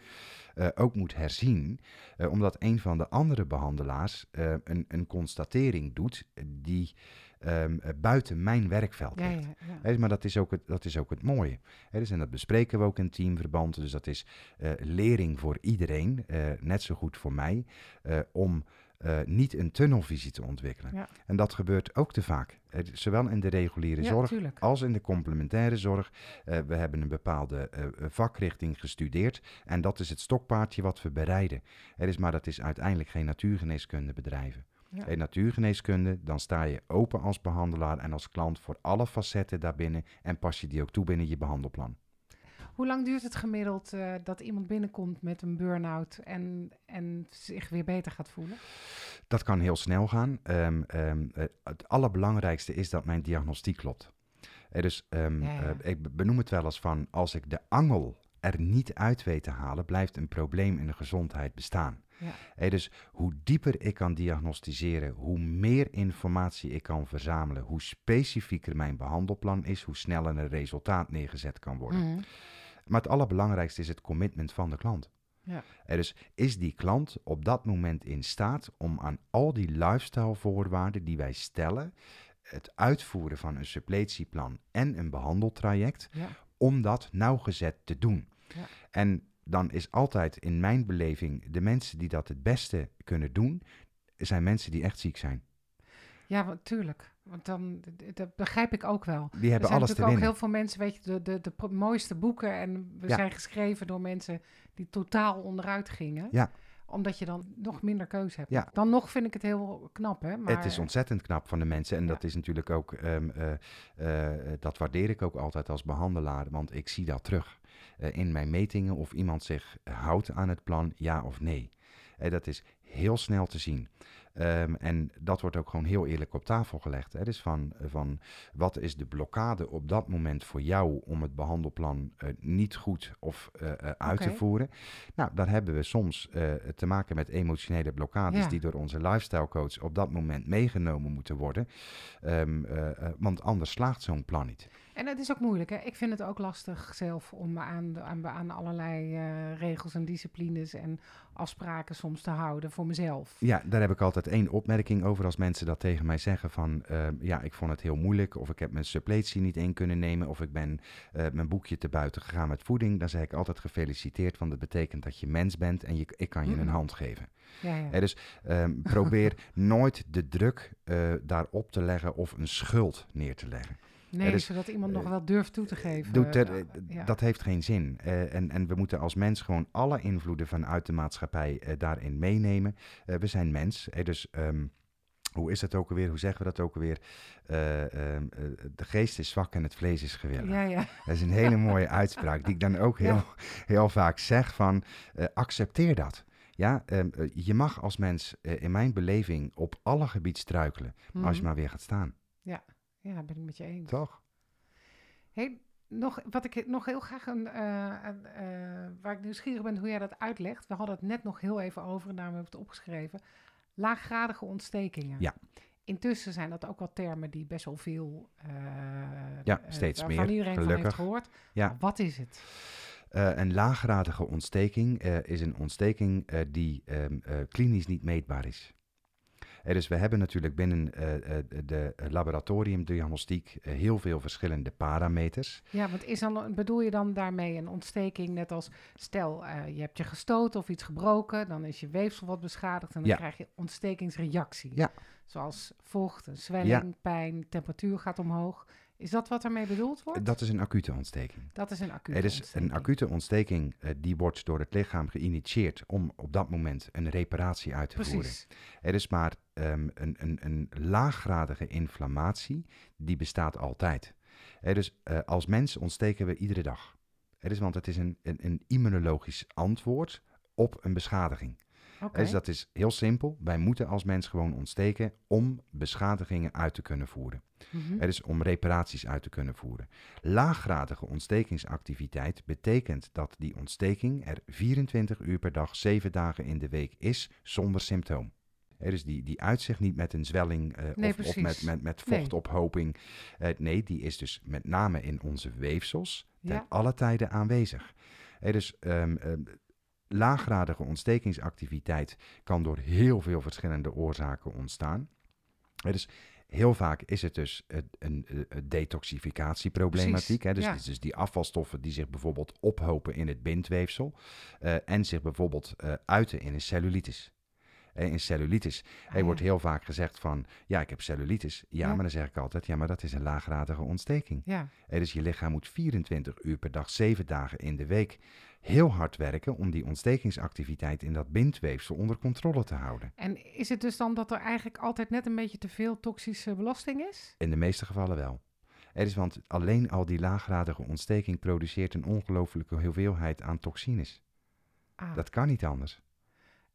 eh, ook moet herzien. Eh, omdat een van de andere behandelaars eh, een, een constatering doet eh, die ehm, eh, buiten mijn werkveld Ja, ligt. ja, ja. Hè, maar dat is ook het, dat is ook het mooie. Dus, en dat bespreken we ook in teamverband. Dus dat is eh, lering voor iedereen, eh, net zo goed voor mij, eh, om eh, niet een tunnelvisie te ontwikkelen. Ja. En dat gebeurt ook te vaak. Eh, zowel in de reguliere Ja, zorg tuurlijk. als in de complementaire zorg. Eh, we hebben een bepaalde vakrichting gestudeerd. En dat is het stokpaardje wat we bereiden. Er is, maar dat is uiteindelijk geen natuurgeneeskunde bedrijven. Ja. In natuurgeneeskunde, dan sta je open als behandelaar en als klant voor alle facetten daarbinnen. En pas je die ook toe binnen je behandelplan. Hoe lang duurt het gemiddeld eh, dat iemand binnenkomt met een burn-out en, en zich weer beter gaat voelen? Dat kan heel snel gaan. Ehm, ehm, eh, het allerbelangrijkste is dat mijn diagnostiek klopt. Eh, dus ehm, Ja, ja. eh, ik be- benoem het wel eens van als ik de angel er niet uit weet te halen, blijft een probleem in de gezondheid bestaan. Ja. Hey, dus hoe dieper ik kan diagnosticeren, hoe meer informatie ik kan verzamelen, hoe specifieker mijn behandelplan is, hoe sneller een resultaat neergezet kan worden. Mhm. Maar het allerbelangrijkste is het commitment van de klant. Ja. En dus is die klant op dat moment in staat om aan al die lifestyle voorwaarden die wij stellen, het uitvoeren van een suppletieplan en een behandeltraject, Ja. om dat nauwgezet te doen. Ja. En dan is altijd in mijn beleving de mensen die dat het beste kunnen doen, zijn mensen die echt ziek zijn. Ja, tuurlijk. Want dan, dat begrijp ik ook wel. Die hebben er zijn alles te natuurlijk ook winnen. heel veel mensen, weet je, de, de, de mooiste boeken. En we Ja. zijn geschreven door mensen die totaal onderuit gingen. Ja. Omdat je dan nog minder keuze hebt. Ja. Dan nog vind ik het heel knap, hè. Maar, Het is ontzettend knap van de mensen. En Ja. dat is natuurlijk ook, ehm, eh, eh, dat waardeer ik ook altijd als behandelaar, want ik zie dat terug eh, in mijn metingen of iemand zich houdt aan het plan, ja of nee. Eh, dat is heel snel te zien. Ehm, en dat wordt ook gewoon heel eerlijk op tafel gelegd. Hè. Dus van, van wat is de blokkade op dat moment voor jou om het behandelplan eh, niet goed of eh, eh, uit te voeren? Nou, daar hebben we soms te maken met emotionele blokkades Ja. die door onze lifestyle coach op dat moment meegenomen moeten worden. Ehm, eh, eh, want anders slaagt zo'n plan niet. En het is ook moeilijk, hè. Ik vind het ook lastig zelf om me aan, aan, aan allerlei eh, regels en disciplines en afspraken soms te houden voor mezelf. Ja, daar heb ik altijd één opmerking over als mensen dat tegen mij zeggen van ehm, ja, ik vond het heel moeilijk of ik heb mijn suppletie niet in kunnen nemen of ik ben eh, mijn boekje te buiten gegaan met voeding. Dan zeg ik altijd gefeliciteerd, want dat betekent dat je mens bent en je, ik kan je een Mm. hand geven. Ja, ja. Hè, dus ehm, probeer nooit de druk eh, daarop te leggen of een schuld neer te leggen. Nee, dus, zodat iemand nog eh, wel durft toe te geven. Doet er, eh, eh, ja. Dat heeft geen zin. En, en we moeten als mens gewoon alle invloeden vanuit de maatschappij daarin meenemen. We zijn mens. dus ehm, hoe is dat ook alweer? Hoe zeggen we dat ook alweer? Eh, ehm, eh, de geest is zwak en het vlees is gewillig. Ja, ja. Dat is een hele mooie uitspraak die ik dan ook heel, Ja. heel vaak zeg van accepteer dat. Ja, ehm, eh, je mag als mens in mijn beleving op alle gebieden struikelen, als je Mhm. maar weer gaat staan. Ja, ben ik met je eens. Toch? Hey, nog, wat ik nog heel graag een, eh, een, eh, waar ik nieuwsgierig ben hoe jij dat uitlegt. We hadden het net nog heel even over en daarom heb ik het opgeschreven. Laaggradige ontstekingen. Ja. Intussen zijn dat ook wel termen die best wel veel. eh, Ja, steeds meer, iedereen van gelukkig. heeft gehoord. Ja. Maar wat is het? Een laaggradige ontsteking is een ontsteking die ehm, eh, klinisch niet meetbaar is. Eh, dus we hebben natuurlijk binnen eh, de laboratoriumdiagnostiek heel veel verschillende parameters. Ja, want is dan, bedoel je dan daarmee een ontsteking? Net als stel, je hebt je gestoten of iets gebroken, dan is je weefsel wat beschadigd en dan Ja. krijg je ontstekingsreactie. Ja. Zoals vocht, een zwelling, pijn, temperatuur gaat omhoog. Is dat wat ermee bedoeld wordt? Dat is een acute ontsteking. Dat is een acute Er is ontsteking. een acute ontsteking die wordt door het lichaam geïnitieerd om op dat moment een reparatie uit te voeren. Precies. Er is maar ehm, een, een, een laaggradige inflammatie, die bestaat altijd. Dus eh, als mens ontsteken we iedere dag. Dus, want het is een, een, een immunologisch antwoord op een beschadiging. Dus dat is heel simpel. Wij moeten als mens gewoon ontsteken om beschadigingen uit te kunnen voeren. Mhm. Dus om reparaties uit te kunnen voeren. Laaggradige ontstekingsactiviteit betekent dat die ontsteking er 24 uur per dag, 7 dagen in de week is, zonder symptoom. Dus die, die uitzicht niet met een zwelling eh, Nee, of, of met, met, met Nee. vochtophoping. Eh, nee, die is dus met name in onze weefsels ten Ja. alle tijden aanwezig. Dus ehm, ehm, laaggradige ontstekingsactiviteit kan door heel veel verschillende oorzaken ontstaan. Dus heel vaak is het dus een, een, een detoxificatieproblematiek. Hè? Dus, ja. dus die afvalstoffen die zich bijvoorbeeld ophopen in het bindweefsel eh, en zich bijvoorbeeld eh, uiten in een cellulitis. In cellulitis. Ah, Er wordt heel vaak gezegd van, ja, ik heb cellulitis. Ja, Ja. maar dan zeg ik altijd, ja, maar dat is een laaggradige ontsteking. Ja, dus je lichaam moet 24 uur per dag, 7 dagen in de week heel hard werken om die ontstekingsactiviteit in dat bindweefsel onder controle te houden. en is het dus dan dat er eigenlijk altijd net een beetje te veel toxische belasting is? In de meeste gevallen wel. Er is, want alleen al die laaggradige ontsteking produceert een ongelooflijke hoeveelheid aan toxines. Ah, Dat kan niet anders.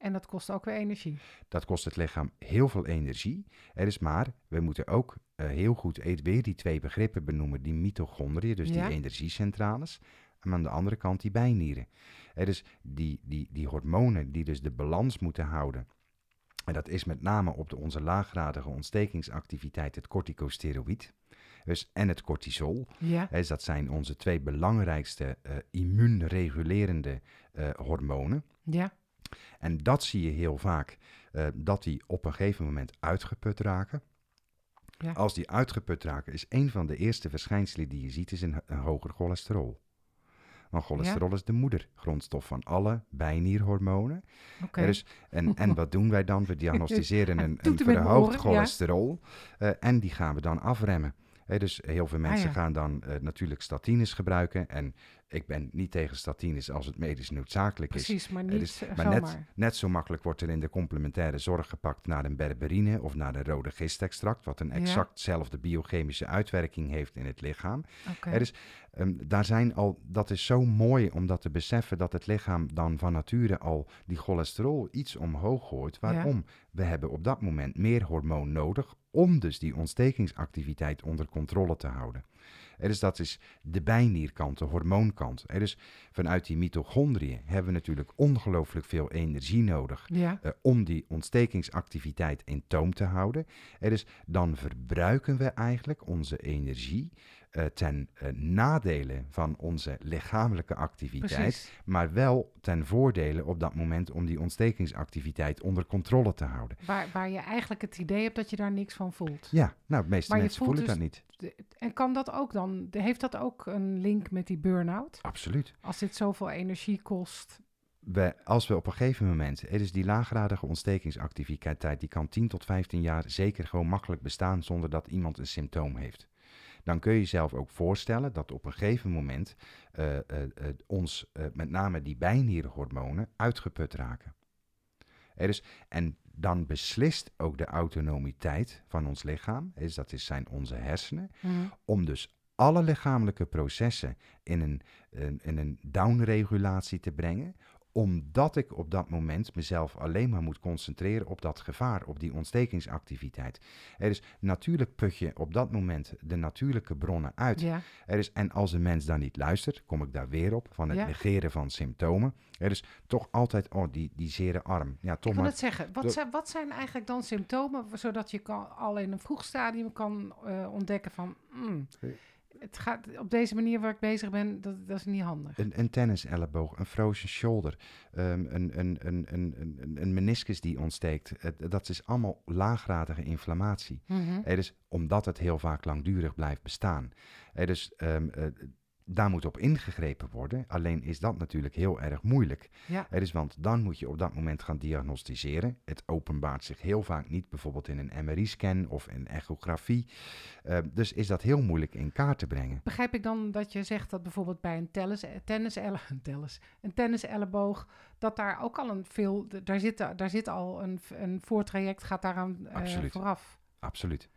En dat kost ook weer energie. Dat kost het lichaam heel veel energie. Er is maar, we moeten ook eh, heel goed e- weer die twee begrippen benoemen, die mitochondriën, dus Ja. die energiecentrales. en aan de andere kant die bijnieren. Hè, dus die, die, die hormonen die dus de balans moeten houden. En dat is met name op de, onze laaggradige ontstekingsactiviteit het corticosteroïd. Dus, en het cortisol. Ja. Dus dat zijn onze twee belangrijkste eh, immuunregulerende eh, hormonen. Ja. En dat zie je heel vaak, eh, dat die op een gegeven moment uitgeput raken. Ja. Als die uitgeput raken, is een van de eerste verschijnselen die je ziet, is een, een hoger cholesterol. Want cholesterol is de moedergrondstof van alle bijnierhormonen. Oké. Er is- en, en wat doen wij dan? We diagnosticeren een, een verhoogd ja. cholesterol eh, en die gaan we dan afremmen. Dus heel veel mensen Ah, ja. gaan dan eh, natuurlijk statines gebruiken. En ik ben niet tegen statines als het medisch noodzakelijk is. Precies, maar Eh, niet dus- maar net, net zo makkelijk wordt er in de complementaire zorg gepakt naar een berberine of naar een rode gistextract, wat een Ja. exactzelfde biochemische uitwerking heeft in het lichaam. Er is, ehm, daar zijn al, dat is zo mooi om dat te beseffen dat het lichaam dan van nature al die cholesterol iets omhoog gooit. Waarom? We hebben op dat moment meer hormoon nodig om dus die ontstekingsactiviteit onder controle te houden. Is, dat is de bijnierkant, de hormoonkant. Is vanuit die mitochondriën hebben we natuurlijk ongelooflijk veel energie nodig Ja. eh, om die ontstekingsactiviteit in toom te houden. Is, dan verbruiken we eigenlijk onze energie eh, ten eh, nadele van onze lichamelijke activiteit, Precies. maar wel ten voordele op dat moment om die ontstekingsactiviteit onder controle te houden. Waar, waar je eigenlijk het idee hebt dat je daar niks van voelt. Ja, nou, de meeste Maar mensen voelen dus- dat niet. En kan dat ook dan, heeft dat ook een link met die burn-out? Absoluut. Als dit zoveel energie kost. we, als we op een gegeven moment, is die laaggradige ontstekingsactiviteit, die kan 10 tot 15 jaar zeker gewoon makkelijk bestaan zonder dat iemand een symptoom heeft. Dan kun je jezelf ook voorstellen dat op een gegeven moment eh, eh, eh, ons, met name die bijnierhormonen, uitgeput raken. Er is, en dan beslist ook de autonomiteit van ons lichaam, is, dat is, zijn onze hersenen, Mhm. om dus alle lichamelijke processen in een, een, in een downregulatie te brengen, omdat ik op dat moment mezelf alleen maar moet concentreren op dat gevaar, op die ontstekingsactiviteit. Er is natuurlijk put je op dat moment de natuurlijke bronnen uit. Ja. Er is, en als een mens dan niet luistert, kom ik daar weer op, van het Ja. negeren van symptomen. Er is toch altijd, oh, die, die zere arm. Ja, toch Ik wil het zeggen. Wat, zijn, wat zijn eigenlijk dan symptomen, zodat je kan, al in een vroeg stadium kan eh, ontdekken van... mm, het gaat op deze manier waar ik bezig ben, dat, dat is niet handig. Een, een tenniselleboog, een frozen shoulder, ehm, een, een, een, een, een, een meniscus die ontsteekt. Het- dat is allemaal laaggradige inflammatie. Mhm. Is, omdat het heel vaak langdurig blijft bestaan. Ehm, eh, daar moet op ingegrepen worden. Alleen is dat natuurlijk heel erg moeilijk. Ja. Er is, want dan moet je op dat moment gaan diagnosticeren. Het openbaart zich heel vaak niet, bijvoorbeeld in een MRI-scan of een echografie. Eh, dus is dat heel moeilijk in kaart te brengen. Begrijp ik dan dat je zegt dat bijvoorbeeld bij een tennis, tennis, een, tennis, een tenniselleboog, dat daar ook al een veel, daar zit, daar zit al een, een voortraject, gaat daaraan eh, Absoluut. vooraf. Absoluut.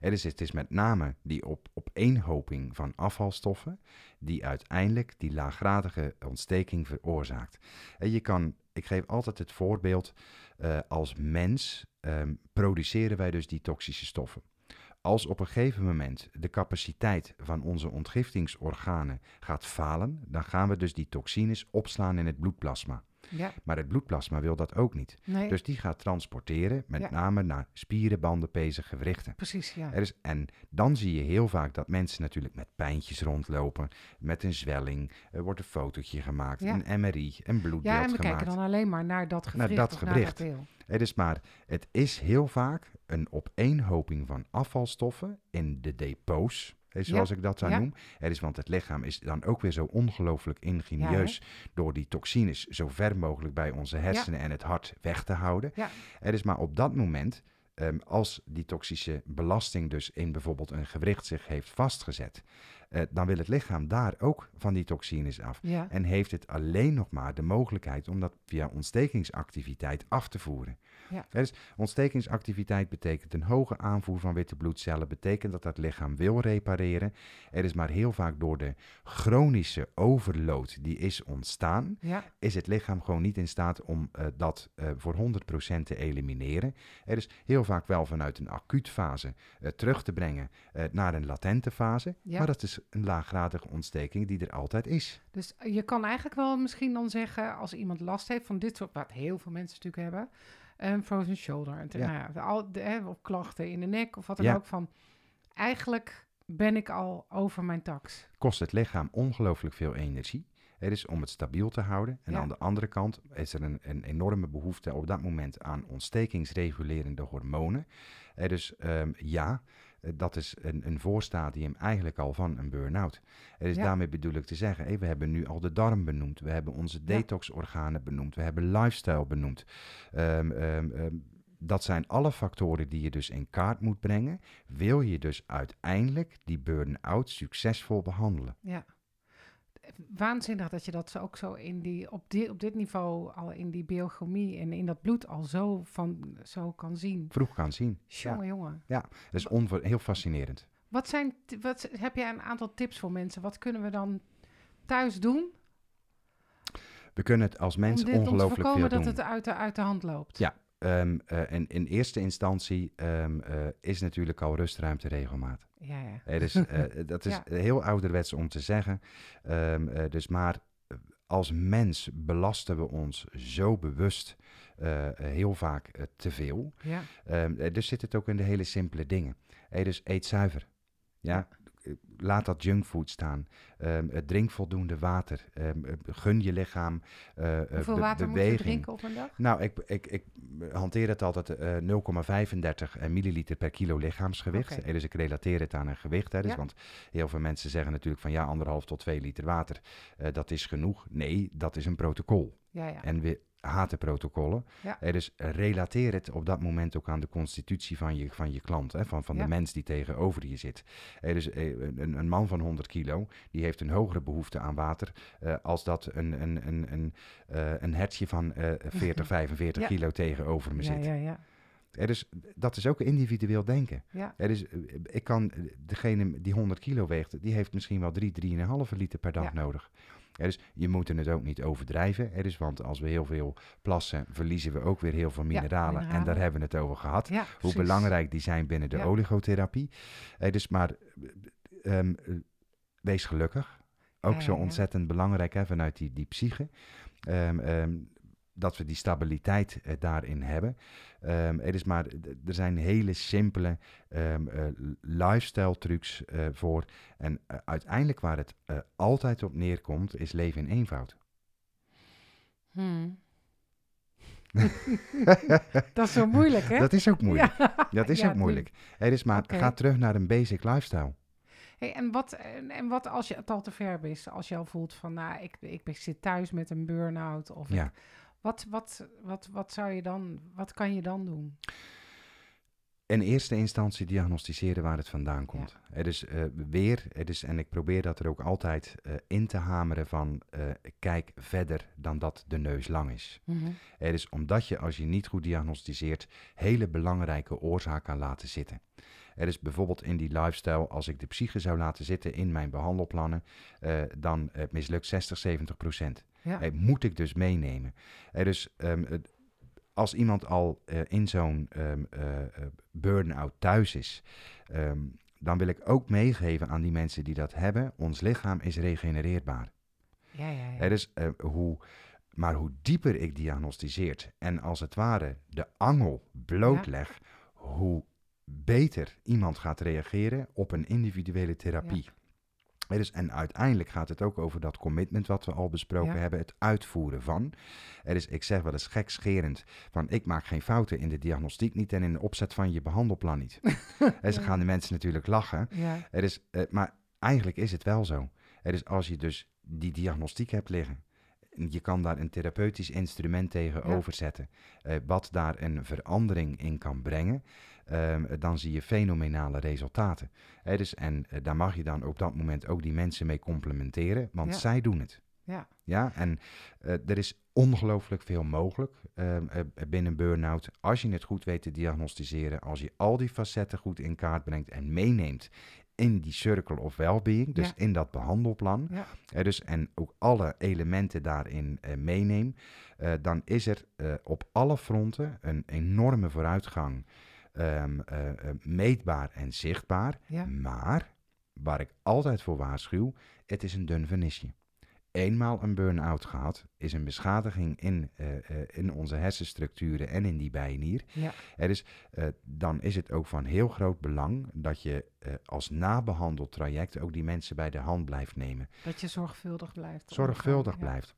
Er is, het is met name die op, opeenhoping van afvalstoffen die uiteindelijk die laaggradige ontsteking veroorzaakt. En je kan, ik geef altijd het voorbeeld, eh, als mens ehm, produceren wij dus die toxische stoffen. Als op een gegeven moment de capaciteit van onze ontgiftingsorganen gaat falen, dan gaan we dus die toxines opslaan in het bloedplasma. Ja, Maar het bloedplasma wil dat ook niet. nee, Dus die gaat transporteren, met Ja. name naar spieren, banden, pezen, gewrichten. precies, ja. Er is, en dan zie je heel vaak dat mensen natuurlijk met pijntjes rondlopen, met een zwelling. Er wordt een fotootje gemaakt, Ja. een MRI, een bloedbeeld Ja, en we gemaakt. kijken dan alleen maar naar dat gewricht dat gewricht. naar dat deel. Het is maar, het is heel vaak een opeenhoping van afvalstoffen in de depots, zoals ik dat dan ja. noem. Het is, want het lichaam is dan ook weer zo ongelooflijk ingenieus door die toxines zo ver mogelijk bij onze hersenen en het hart weg te houden. Er is maar op dat moment, ehm, als die toxische belasting dus in bijvoorbeeld een gewricht zich heeft vastgezet, eh, dan wil het lichaam daar ook van die toxines af. En heeft het alleen nog maar de mogelijkheid om dat via ontstekingsactiviteit af te voeren. Ja. Dus ontstekingsactiviteit betekent een hoge aanvoer van witte bloedcellen, betekent dat dat lichaam wil repareren. Er is maar heel vaak door de chronische overload die is ontstaan, ja, is het lichaam gewoon niet in staat om eh, dat eh, voor 100% te elimineren. Er is heel vaak wel vanuit een acuut fase eh, terug te brengen naar een latente fase, Ja. maar dat is een laaggradige ontsteking die er altijd is. Dus je kan eigenlijk wel misschien dan zeggen, als iemand last heeft van dit soort, wat heel veel mensen natuurlijk hebben, een frozen shoulder, en Ja. nou ja, al de, hè, of klachten in de nek of wat dan Ja. ook, van eigenlijk ben ik al over mijn tax. Kost het lichaam ongelooflijk veel energie. Het is om het stabiel te houden. En Ja. aan de andere kant is er een, een enorme behoefte op dat moment aan ontstekingsregulerende hormonen. Eh, dus ehm, ja, dat is een, een voorstadium eigenlijk al van een burn-out. Er is Ja. daarmee bedoel ik te zeggen, we hebben nu al de darm benoemd, we hebben onze Ja. detoxorganen benoemd, we hebben lifestyle benoemd. Ehm, ehm, ehm, dat zijn alle factoren die je dus in kaart moet brengen. Wil je dus uiteindelijk die burn-out succesvol behandelen? Ja. Waanzinnig dat je dat zo ook zo in die, op, die, op dit niveau al in die biochemie en in dat bloed al zo, van, zo kan zien. Vroeg kan zien. Jongen, jongen. Dat is onver- heel fascinerend. Wat zijn, wat, heb jij een aantal tips voor mensen? Wat kunnen we dan thuis doen We kunnen het als mens om, dit, om te ongelooflijk veel voorkomen doen. dat het uit de, uit de hand loopt? Ja. Ehm, eh, en in eerste instantie ehm, eh, is natuurlijk al rustruimte regelmaat. Ja, ja. Dus, eh, dat is Ja. heel ouderwets om te zeggen. Ehm, eh, dus maar eh, als mens belasten we ons zo bewust heel vaak te veel. ja. Ehm, eh, dus zit het ook in de hele simpele dingen. Hey, dus eet zuiver. Ja. Laat dat junkfood staan. Ehm, eh, drink voldoende water. Ehm, eh, gun je lichaam eh, Hoeveel be- water moet je drinken op een dag? Nou, ik, ik, ik hanteer het altijd eh 0,35 milliliter per kilo lichaamsgewicht. Dus ik relateer het aan een gewicht. Hè, dus, Ja. Want heel veel mensen zeggen natuurlijk van ja, anderhalf tot twee liter water. dat is genoeg. Nee, dat is een protocol. Ja, ja. En we haten protocollen. Ja. Eh, dus relateer het op dat moment ook aan de constitutie van je, van je klant, hè, van, van Ja. de mens die tegenover je zit. Eh, dus eh, een, een man van 100 kilo, die heeft een hogere behoefte aan water als dat een, een, een, een, een hertje van eh 40, 45 Ja. kilo tegenover me zit. ja, ja. Eh, dus dat is ook individueel denken. ja. Eh, dus, ik kan, degene die 100 kilo weegt, die heeft misschien wel 3, 3,5 liter per dag Ja. nodig. Dus je moet het ook niet overdrijven. Dus, want als we heel veel plassen, verliezen we ook weer heel veel mineralen. En mineralen. daar hebben we het over gehad. ja Hoe belangrijk die zijn binnen de Ja. oligotherapie. Dus maar eh, ehm, eh, wees gelukkig. Ook zo ontzettend belangrijk hè, vanuit die, die psyche. Ehm, dat we die stabiliteit eh, daarin hebben. Ehm, er, is maar, er zijn hele simpele ehm, eh, lifestyle trucs eh, voor. En uiteindelijk waar het altijd op neerkomt, is leven in eenvoud. Hmm. dat is zo moeilijk, hè? Dat is ook moeilijk. Ja. Dat is Ja, ook moeilijk. Er is maar, ga terug naar een basic lifestyle. Hey, en, wat, en, wat als je het al te ver is? Als je al voelt van, nou, ik, ik zit thuis met een burn-out. Of Ja. ik- wat, wat, wat, wat zou je dan, wat kan je dan doen? in eerste instantie diagnosticeren waar het vandaan komt. Het is eh, weer, het is, en ik probeer dat er ook altijd eh, in te hameren van eh, kijk verder dan dat de neus lang is. Het is omdat je als je niet goed diagnosticeert hele belangrijke oorzaak kan laten zitten. Er is bijvoorbeeld in die lifestyle, als ik de psyche zou laten zitten in mijn behandelplannen, eh, dan mislukt 60, 70 procent. Ja. Moet ik dus meenemen. Is, ehm, het- als iemand al eh, in zo'n eh, burn-out thuis is, ehm, dan wil ik ook meegeven aan die mensen die dat hebben, ons lichaam is regenereerbaar. ja, ja, eh, hoe, maar hoe dieper ik diagnosticeert en als het ware de angel blootleg, hoe beter iemand gaat reageren op een individuele therapie. Er is, en uiteindelijk gaat het ook over dat commitment wat we al besproken Ja. hebben, het uitvoeren van. Er is, ik zeg wel eens gekscherend, van ik maak geen fouten in de diagnostiek niet en in de opzet van je behandelplan niet. en ze gaan de mensen natuurlijk lachen. ja. Er is, eh, maar eigenlijk is het wel zo. Er is als je dus die diagnostiek hebt liggen, en je kan daar een therapeutisch instrument tegenover zetten, eh, wat daar een verandering in kan brengen, dan zie je fenomenale resultaten. Dus, en eh, daar mag je dan op dat moment ook die mensen mee complementeren, want Ja. zij doen het. Ja. Ja, en eh, er is ongelooflijk veel mogelijk ehm, eh, binnen burn-out. Als je het goed weet te diagnosticeren, als je al die facetten goed in kaart brengt en meeneemt in die circle of well-being, dus Ja. in dat behandelplan, Ja. dus, en ook alle elementen daarin eh, meeneem, dan is er op alle fronten een enorme vooruitgang ehm, eh, eh, meetbaar en zichtbaar. Ja. Maar waar ik altijd voor waarschuw, het is een dun vernisje. Eenmaal een burn-out gehad, is een beschadiging in, eh, in onze hersenstructuren en in die bijnier. Ja. Er is, dan is het ook van heel groot belang dat je als nabehandeld traject ook die mensen bij de hand blijft nemen. Dat je zorgvuldig blijft. Zorgvuldig ja. blijft.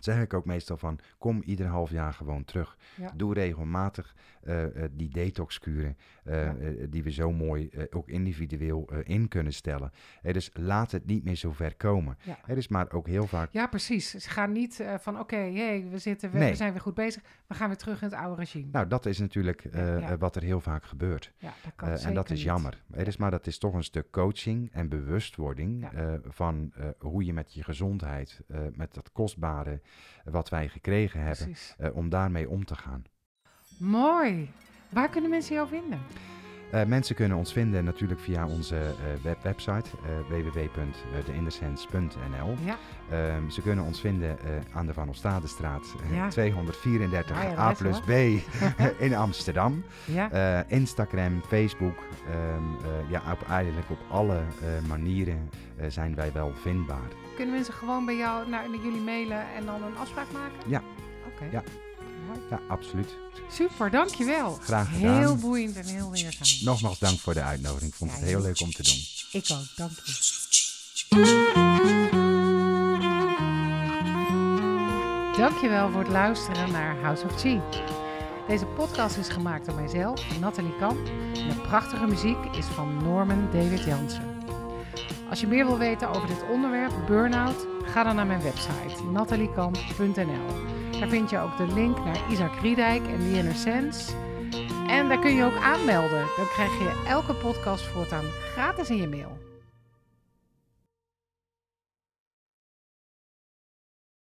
Zeg ik ook meestal van, kom ieder half jaar gewoon terug. Ja. Doe regelmatig eh, eh, die detoxkuren, eh, Ja. die we zo mooi ook individueel in kunnen stellen. Dus laat het niet meer zo ver komen. Ja. Er is maar ook heel vaak, Ja, precies. Ze gaan niet van oké, hey, we, zitten, we, Nee. we zijn weer goed bezig. We gaan weer terug in het oude regime. nou dat is natuurlijk wat er heel vaak gebeurt. ja, dat kan en dat is jammer. Er is maar dat is toch een stuk coaching en bewustwording van hoe je met je gezondheid, met dat kostbare wat wij gekregen hebben, eh, om daarmee om te gaan. Mooi. Waar kunnen mensen jou vinden? Eh, mensen kunnen ons vinden natuurlijk via onze eh, web website uh, www.deindersense.nl. Ja, Ehm, ze kunnen ons vinden aan de Van Ostadestraat Ja. 234 Ah ja, A plus. B in Amsterdam. ja. Instagram, Facebook, eh, ja, op, eigenlijk op alle manieren zijn wij wel vindbaar. Kunnen mensen gewoon bij jou naar, naar jullie mailen en dan een afspraak maken? Ja. Oké. Ja. Ja, absoluut. Super, dankjewel. Graag gedaan. Heel boeiend en heel leerzaam. Nogmaals dank voor de uitnodiging. Ik vond Ja, het heel leuk om te doen. Ik ook, dank je. Dankjewel voor het luisteren naar House of Chi. Deze podcast is gemaakt door mijzelf, Nathalie Kamp. En de prachtige muziek is van Norman David Jansen. Als je meer wil weten over dit onderwerp, burn-out, ga dan naar mijn website nataliekamp.nl. Daar vind je ook de link naar Isaac Riedijk en The Inner Sense. En daar kun je ook aanmelden. Dan krijg je elke podcast voortaan gratis in je mail.